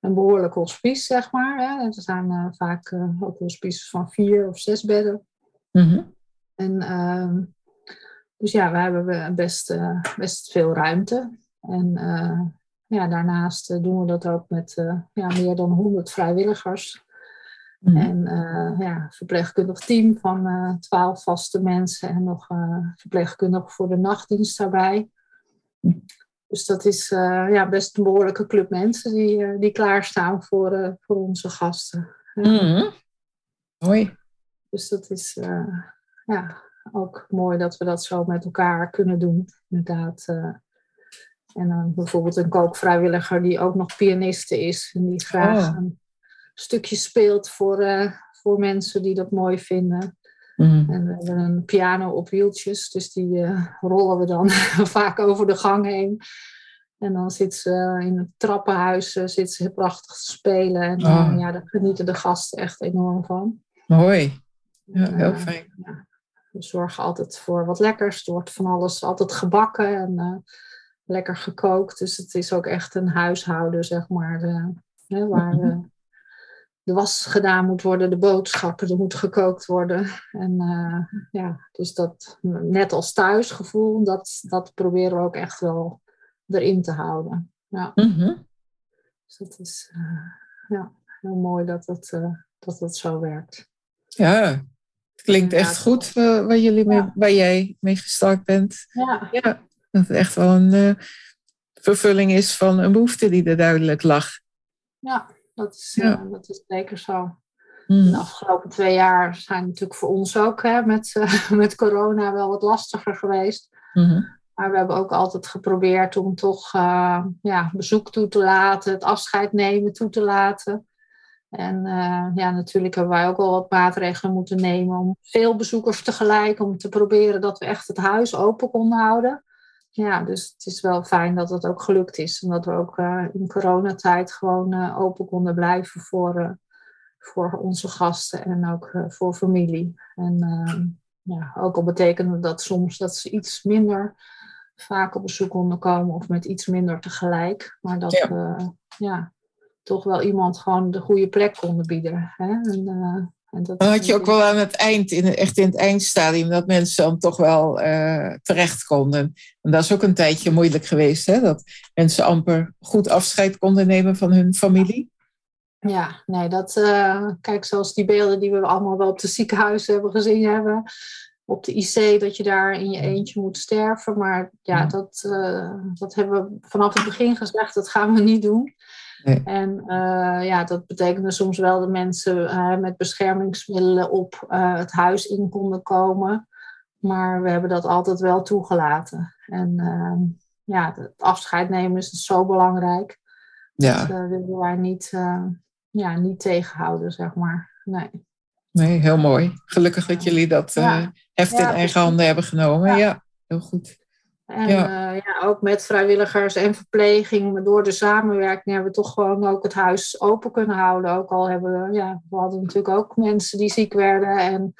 een behoorlijk hospice, zeg maar. Hè. Er zijn vaak ook hospices van vier of zes bedden. Mm -hmm. En uh, dus ja, we hebben best, uh, best veel ruimte. En uh, ja, daarnaast doen we dat ook met ja, meer dan 100 vrijwilligers. Mhm. Mm -hmm. En ja, verpleegkundig team van 12 vaste mensen en nog verpleegkundig voor de nachtdienst daarbij. Dus dat is ja, best een behoorlijke club mensen die, die klaarstaan voor, voor onze gasten. Mm -hmm. Mooi. Dus dat is uh, ja, ook mooi dat we dat zo met elkaar kunnen doen. Inderdaad. Uh, en dan bijvoorbeeld een kookvrijwilliger die ook nog pianiste is. En die graag Oh. een stukje speelt voor, uh, voor mensen die dat mooi vinden. Mm. En we hebben een piano op wieltjes. Dus die rollen we dan vaak over de gang heen. En dan zit ze in het trappenhuis zit ze prachtig te spelen. En Oh. ja, daar genieten de gasten echt enorm van. Mooi. Ja, heel fijn. ja. We zorgen altijd voor wat lekkers. Er wordt van alles altijd gebakken en uh, lekker gekookt. Dus het is ook echt een huishouden, zeg maar. Uh, hè, waar uh, de was gedaan moet worden, de boodschappen, er moet gekookt worden. En ja, dus dat net als thuisgevoel, dat, dat proberen we ook echt wel erin te houden. Ja. Mm -hmm. Dus dat is ja, heel mooi dat het, dat het zo werkt. Ja, het klinkt echt goed uh, waar, jullie mee, waar jij mee gestart bent. Ja. ja dat het echt wel een uh, vervulling is van een behoefte die er duidelijk lag. Ja, dat is. Uh, dat is zeker zo. Mm. De afgelopen twee jaar zijn natuurlijk voor ons ook hè, met, met corona wel wat lastiger geweest. Mm -hmm. Maar we hebben ook altijd geprobeerd om toch ja, bezoek toe te laten, het afscheid nemen toe te laten. En uh, ja, natuurlijk hebben wij ook al wat maatregelen moeten nemen om veel bezoekers tegelijk, om te proberen dat we echt het huis open konden houden. Ja, dus het is wel fijn dat het ook gelukt is. En dat we ook uh, in coronatijd gewoon uh, open konden blijven voor, voor onze gasten en ook voor familie. En ja, ook al betekende dat soms dat ze iets minder vaak op bezoek konden komen of met iets minder tegelijk. Maar dat Ja. we ja, toch wel iemand gewoon de goede plek konden bieden. Hè? En, uh, en dat Dan had je ook wel aan het eind, in, echt in het eindstadium, dat mensen dan toch wel uh, terecht konden. En dat is ook een tijdje moeilijk geweest, hè? dat mensen amper goed afscheid konden nemen van hun familie. Ja, nee, dat, uh, kijk, zoals die beelden die we allemaal wel op de ziekenhuizen hebben gezien hebben. Op de IC, dat je daar in je eentje moet sterven. Maar ja, dat, dat hebben we vanaf het begin gezegd, dat gaan we niet doen. Nee. En uh, ja, dat betekende soms wel dat mensen uh, met beschermingsmiddelen op uh, het huis in konden komen. Maar we hebben dat altijd wel toegelaten. En ehm, ja, het afscheid nemen is zo belangrijk. Ja. Dat willen wij niet, ja, niet tegenhouden, zeg maar. Nee. Nee, heel mooi. Gelukkig dat jullie dat Ja. heft in Ja, eigen handen hebben genomen. Ja, Ja. heel goed. En Ja. ja. ja, ook met vrijwilligers en verpleging, maar door de samenwerking hebben we toch gewoon ook het huis open kunnen houden. Ook al hebben we, ja, we hadden natuurlijk ook mensen die ziek werden en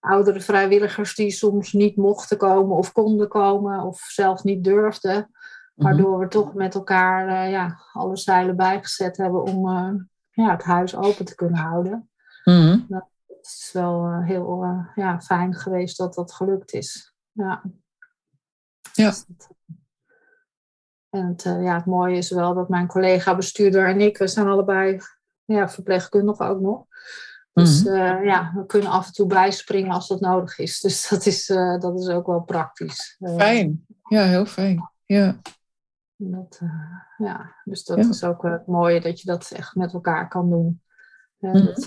oudere vrijwilligers die soms niet mochten komen of konden komen of zelf niet durfden. Waardoor we toch met elkaar eh, ja, alle zeilen bijgezet hebben om eh, ja, het huis open te kunnen houden. Mhm. Het is wel eh, heel eh, ja, fijn geweest dat dat gelukt is. Ja. Ja. En het, eh, ja, het mooie is wel dat mijn collega bestuurder en ik, we zijn allebei ja, verpleegkundigen ook nog. Dus Mhm. eh, ja, we kunnen af en toe bijspringen als dat nodig is. Dus dat is, eh, dat is ook wel praktisch. Fijn. Ja, heel fijn. Ja. Dat, ja, dus dat Ja. is ook het mooie dat je dat echt met elkaar kan doen. Mhm. dat,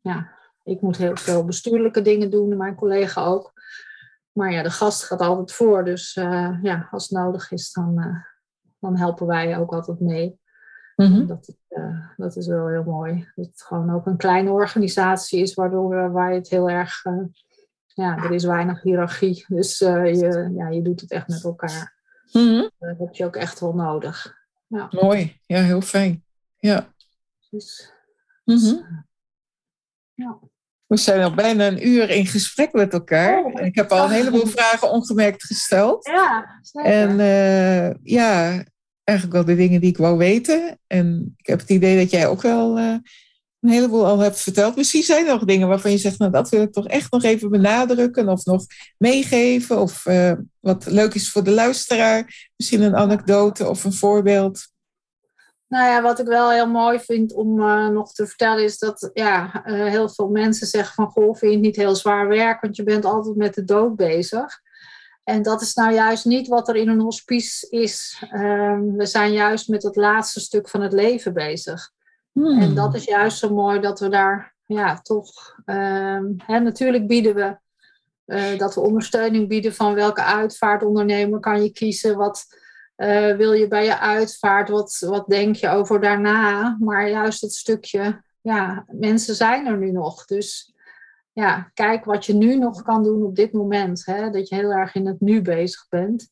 ja, ik moet heel veel bestuurlijke dingen doen, en mijn collega ook. Maar ja, de gast gaat altijd voor. Dus eh, ja, als het nodig is, dan, eh, dan helpen wij ook altijd mee. Mhm. Dat, is, eh, dat is wel heel mooi. Dat het gewoon ook een kleine organisatie is, waardoor waar je het heel erg. ja, er is weinig hiërarchie. Dus je, ja, je doet het echt met elkaar. Mhm. Dat heb je ook echt wel nodig. Mooi. Ja, heel fijn. Ja. Dus, Mhm. ja. We zijn al bijna een uur in gesprek met elkaar. Oh. En ik heb al een heleboel vragen ongemerkt gesteld. ja, zeker. En eh, ja, eigenlijk wel de dingen die ik wou weten. En ik heb het idee dat jij ook wel eh, een heleboel al hebt verteld. Misschien zijn er nog dingen waarvan je zegt, nou dat wil ik toch echt nog even benadrukken of nog meegeven. Of eh, wat leuk is voor de luisteraar. Misschien een anekdote of een voorbeeld. Nou ja, wat ik wel heel mooi vind om eh, nog te vertellen is dat ja, eh, heel veel mensen zeggen van goh, vind je het niet heel zwaar werk, want je bent altijd met de dood bezig. En dat is nou juist niet wat er in een hospice is. Ehm, we zijn juist met het laatste stuk van het leven bezig. Hmm. En dat is juist zo mooi dat we daar ja, toch. ehm, hè, natuurlijk bieden we eh, dat we ondersteuning bieden van welke uitvaartondernemer kan je kiezen. Wat eh, wil je bij je uitvaart? Wat, wat denk je over daarna? Maar juist het stukje, ja, mensen zijn er nu nog. Dus ja, kijk wat je nu nog kan doen op dit moment. Hè? Dat je heel erg in het nu bezig bent.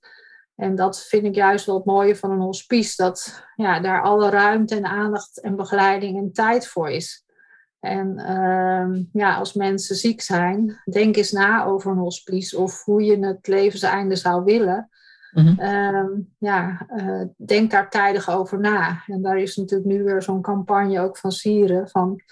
En dat vind ik juist wel het mooie van een hospice. Dat ja, daar alle ruimte en aandacht en begeleiding en tijd voor is. En ehm, ja, als mensen ziek zijn, denk eens na over een hospice of hoe je het levenseinde zou willen. Mhm. Ehm, ja, eh, denk daar tijdig over na. En daar is natuurlijk nu weer zo'n campagne ook van Sieren. Van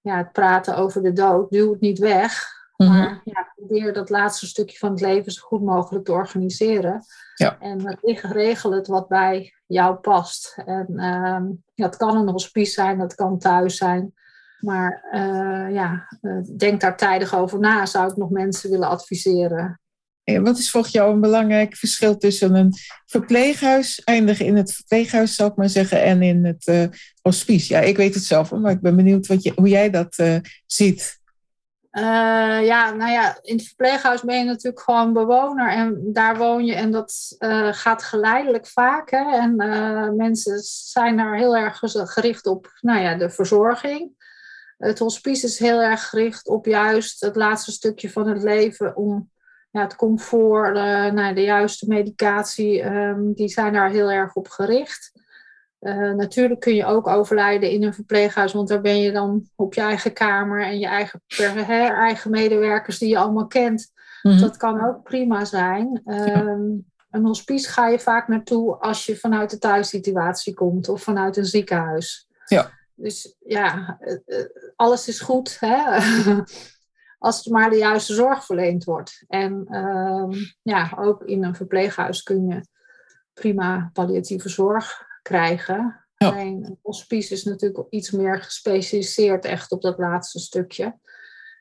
ja, het praten over de dood. Duw het niet weg. Mhm. Maar ja, probeer dat laatste stukje van het leven zo goed mogelijk te organiseren. Ja. En regel het wat bij jou past. En uh, ja, het kan een hospice zijn, dat kan thuis zijn. Maar uh, ja, uh, denk daar tijdig over na, zou ik nog mensen willen adviseren. En wat is volgens jou een belangrijk verschil tussen een verpleeghuis, eindigen in het verpleeghuis, zou ik maar zeggen, en in het uh, hospice? Ja, ik weet het zelf, maar ik ben benieuwd wat je, hoe jij dat uh, ziet. Ja, nou ja, in het verpleeghuis ben je natuurlijk gewoon bewoner en daar woon je en dat gaat geleidelijk vaak. Hè? En mensen zijn daar heel erg gericht op nou ja, de verzorging. Het hospice is heel erg gericht op juist het laatste stukje van het leven om ja, het comfort, nou, de juiste medicatie, um, die zijn daar heel erg op gericht. Uh, natuurlijk kun je ook overlijden in een verpleeghuis, want daar ben je dan op je eigen kamer en je eigen, eigen medewerkers die je allemaal kent. Mm-hmm. Dat kan ook prima zijn. Um, ja. Een hospice ga je vaak naartoe als je vanuit de thuissituatie komt of vanuit een ziekenhuis. Ja. Dus ja, uh, alles is goed hè? als er maar de juiste zorg verleend wordt. En uh, ja, ook in een verpleeghuis kun je prima palliatieve zorg krijgen. Ja. Alleen een hospice is natuurlijk iets meer gespecialiseerd echt op dat laatste stukje.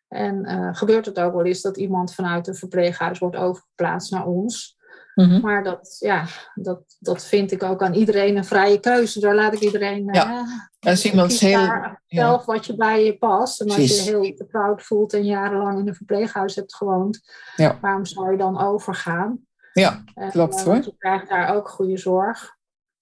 En uh, gebeurt het ook wel eens dat iemand vanuit een verpleeghuis wordt overgeplaatst naar ons. Mm-hmm. Maar dat, ja, dat, dat vind ik ook aan iedereen een vrije keuze. Daar laat ik iedereen. Ja. Uh, als iemand heel. Zelf wat je bij je past. En als Precies. je heel vertrouwd voelt en jarenlang in een verpleeghuis hebt gewoond, ja. waarom zou je dan overgaan? Ja, klopt hoor. Je krijgt daar ook goede zorg.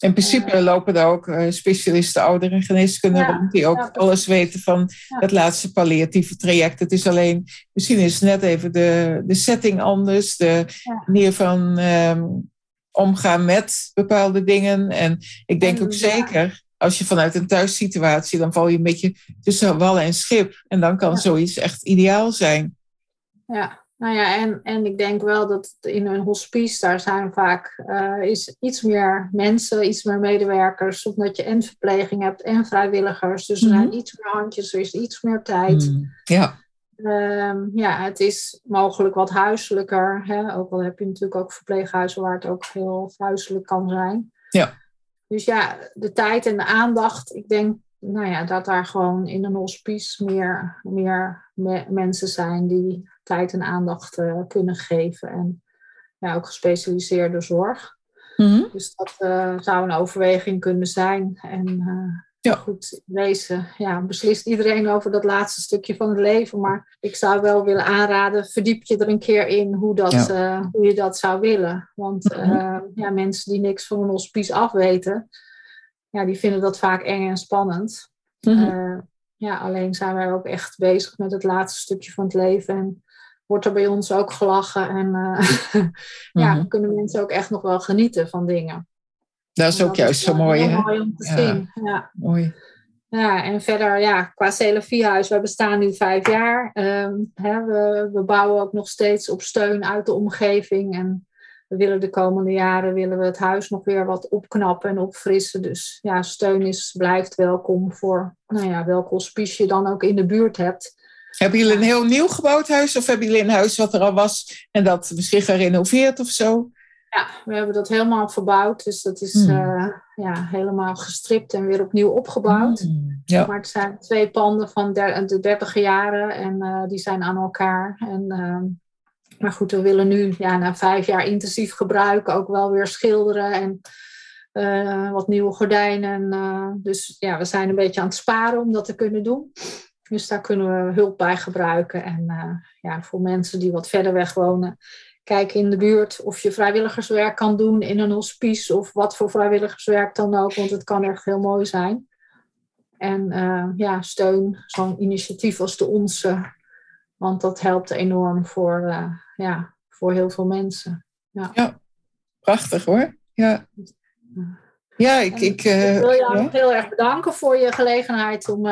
In principe lopen daar ook uh, specialisten ouder- en geneeskunde ja, rond die ook ja, alles weten van ja. het laatste palliatieve traject. Het is alleen, misschien is het net even de, de setting anders, de manier van um, omgaan met bepaalde dingen. En ik denk ook zeker, als je vanuit een thuissituatie, dan val je een beetje tussen wal en schip. En dan kan zoiets echt ideaal zijn. Ja, nou ja, en, en ik denk wel dat in een hospice, daar zijn vaak uh, is iets meer mensen, iets meer medewerkers, omdat je en verpleging hebt en vrijwilligers. Dus er zijn mm-hmm. iets meer handjes, er is iets meer tijd. Mm, ja. Um, ja, het is mogelijk wat huiselijker. Hè? Ook al heb je natuurlijk ook verpleeghuizen waar het ook heel huiselijk kan zijn. Ja. Dus ja, de tijd en de aandacht, ik denk nou ja, dat daar gewoon in een hospice meer, meer mensen zijn die tijd en aandacht uh, kunnen geven. En ja, ook gespecialiseerde zorg. Mhm. Dus dat uh, zou een overweging kunnen zijn. En uh, ja. goed, wezen, ja, beslist iedereen over dat laatste stukje van het leven. Maar ik zou wel willen aanraden, verdiep je er een keer in hoe, dat, hoe je dat zou willen. Want mhm. ja, mensen die niks van een hospice afweten, ja, die vinden dat vaak eng en spannend. Mm ja, alleen zijn wij ook echt bezig met het laatste stukje van het leven. En wordt er bij ons ook gelachen. En uh, ja, mhm. kunnen mensen ook echt nog wel genieten van dingen. Dat is ook juist zo mooi, hè? mooi om te zien. Ja. Mooi. Ja, en verder, ja, qua Celefiehuis, we bestaan nu vijf jaar. Ehm, hè, we, we bouwen ook nog steeds op steun uit de omgeving. En we willen de komende jaren willen we het huis nog weer wat opknappen en opfrissen. Dus ja, steun is, blijft welkom voor nou ja, welk hospice je dan ook in de buurt hebt. Hebben jullie een heel nieuw gebouwd huis of hebben jullie een huis wat er al was en dat misschien gerenoveerd of zo? Ja, we hebben dat helemaal verbouwd. Dus dat is hmm. eh, ja, helemaal gestript en weer opnieuw opgebouwd. Hmm, ja. Maar het zijn twee panden van de dertig jaren en uh, die zijn aan elkaar. En, uh, maar goed, we willen nu ja, na vijf jaar intensief gebruiken ook wel weer schilderen en uh, wat nieuwe gordijnen. dus ja, we zijn een beetje aan het sparen om dat te kunnen doen. Dus daar kunnen we hulp bij gebruiken. En uh, ja, voor mensen die wat verder weg wonen, kijk in de buurt of je vrijwilligerswerk kan doen in een hospice of wat voor vrijwilligerswerk dan ook, want het kan echt heel mooi zijn. En uh, ja, steun zo'n initiatief als de onze, want dat helpt enorm voor, uh, ja, voor heel veel mensen. Ja, ja prachtig hoor. Ja. Ja, ik, ik, ik wil jou ja. heel erg bedanken voor je gelegenheid om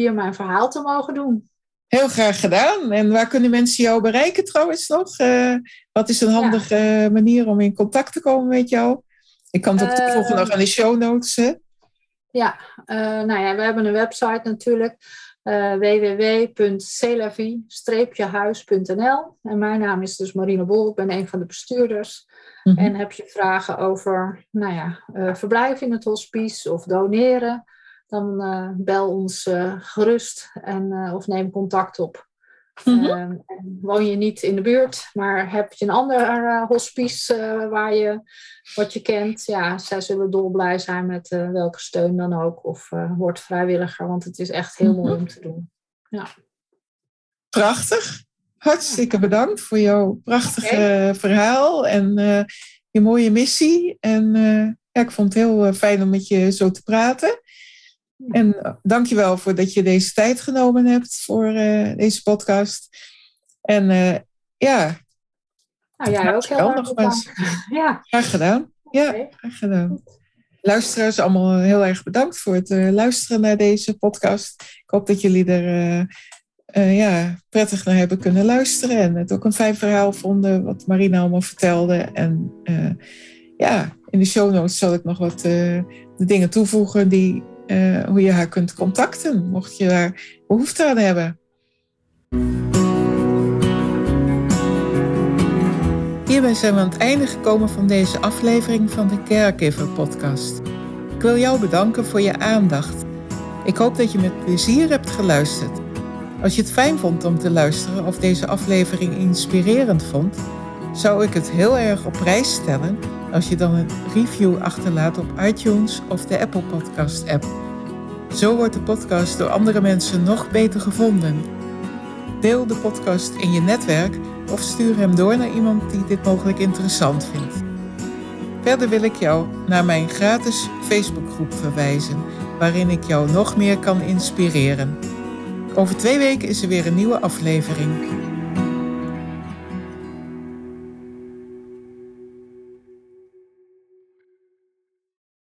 hier mijn verhaal te mogen doen. Heel graag gedaan. En waar kunnen mensen jou bereiken trouwens nog? Uh, wat is een handige manier om in contact te komen met jou? Ik kan het ook toevoegen uh, nog aan de show notes. Hè? Ja, uh, nou ja, we hebben een website natuurlijk. Uh, www.celavi-huis.nl En mijn naam is dus Marine Bol, ik ben een van de bestuurders. Mm -hmm. En heb je vragen over nou ja, verblijf in het hospice of doneren dan uh, bel ons uh, gerust en, uh, of neem contact op. Mm -hmm. woon je niet in de buurt, maar heb je een ander hospice waar je wat je kent, ja, zij zullen dolblij zijn met welke steun dan ook. Of word vrijwilliger, want het is echt heel mm -hmm. mooi om te doen. Ja. Prachtig. Hartstikke bedankt voor jouw prachtige okay. verhaal en je mooie missie. En ja, ik vond het heel fijn om met je zo te praten. En eh, dankjewel voor dat je deze tijd genomen hebt voor uh, deze podcast. En uh, ja. Nou, jij ook heel erg bedankt. Ja. Graag gedaan. Ja, okay. graag gedaan. Luisteraars, allemaal heel erg bedankt voor het uh, luisteren naar deze podcast. Ik hoop dat jullie er ja, prettig naar hebben kunnen luisteren. En het ook een fijn verhaal vonden wat Marina allemaal vertelde. En ja, in de show notes zal ik nog wat de dingen toevoegen die uh, hoe je haar kunt contacten, mocht je daar behoefte aan hebben. Hierbij zijn we aan het einde gekomen van deze aflevering van de Caregiver Podcast. Ik wil jou bedanken voor je aandacht. Ik hoop dat je met plezier hebt geluisterd. Als je het fijn vond om te luisteren of deze aflevering inspirerend vond, zou ik het heel erg op prijs stellen als je dan een review achterlaat op iTunes of de Apple Podcast app. Zo wordt de podcast door andere mensen nog beter gevonden. Deel de podcast in je netwerk of stuur hem door naar iemand die dit mogelijk interessant vindt. Verder wil ik jou naar mijn gratis Facebookgroep verwijzen, waarin ik jou nog meer kan inspireren. Over twee weken is er weer een nieuwe aflevering.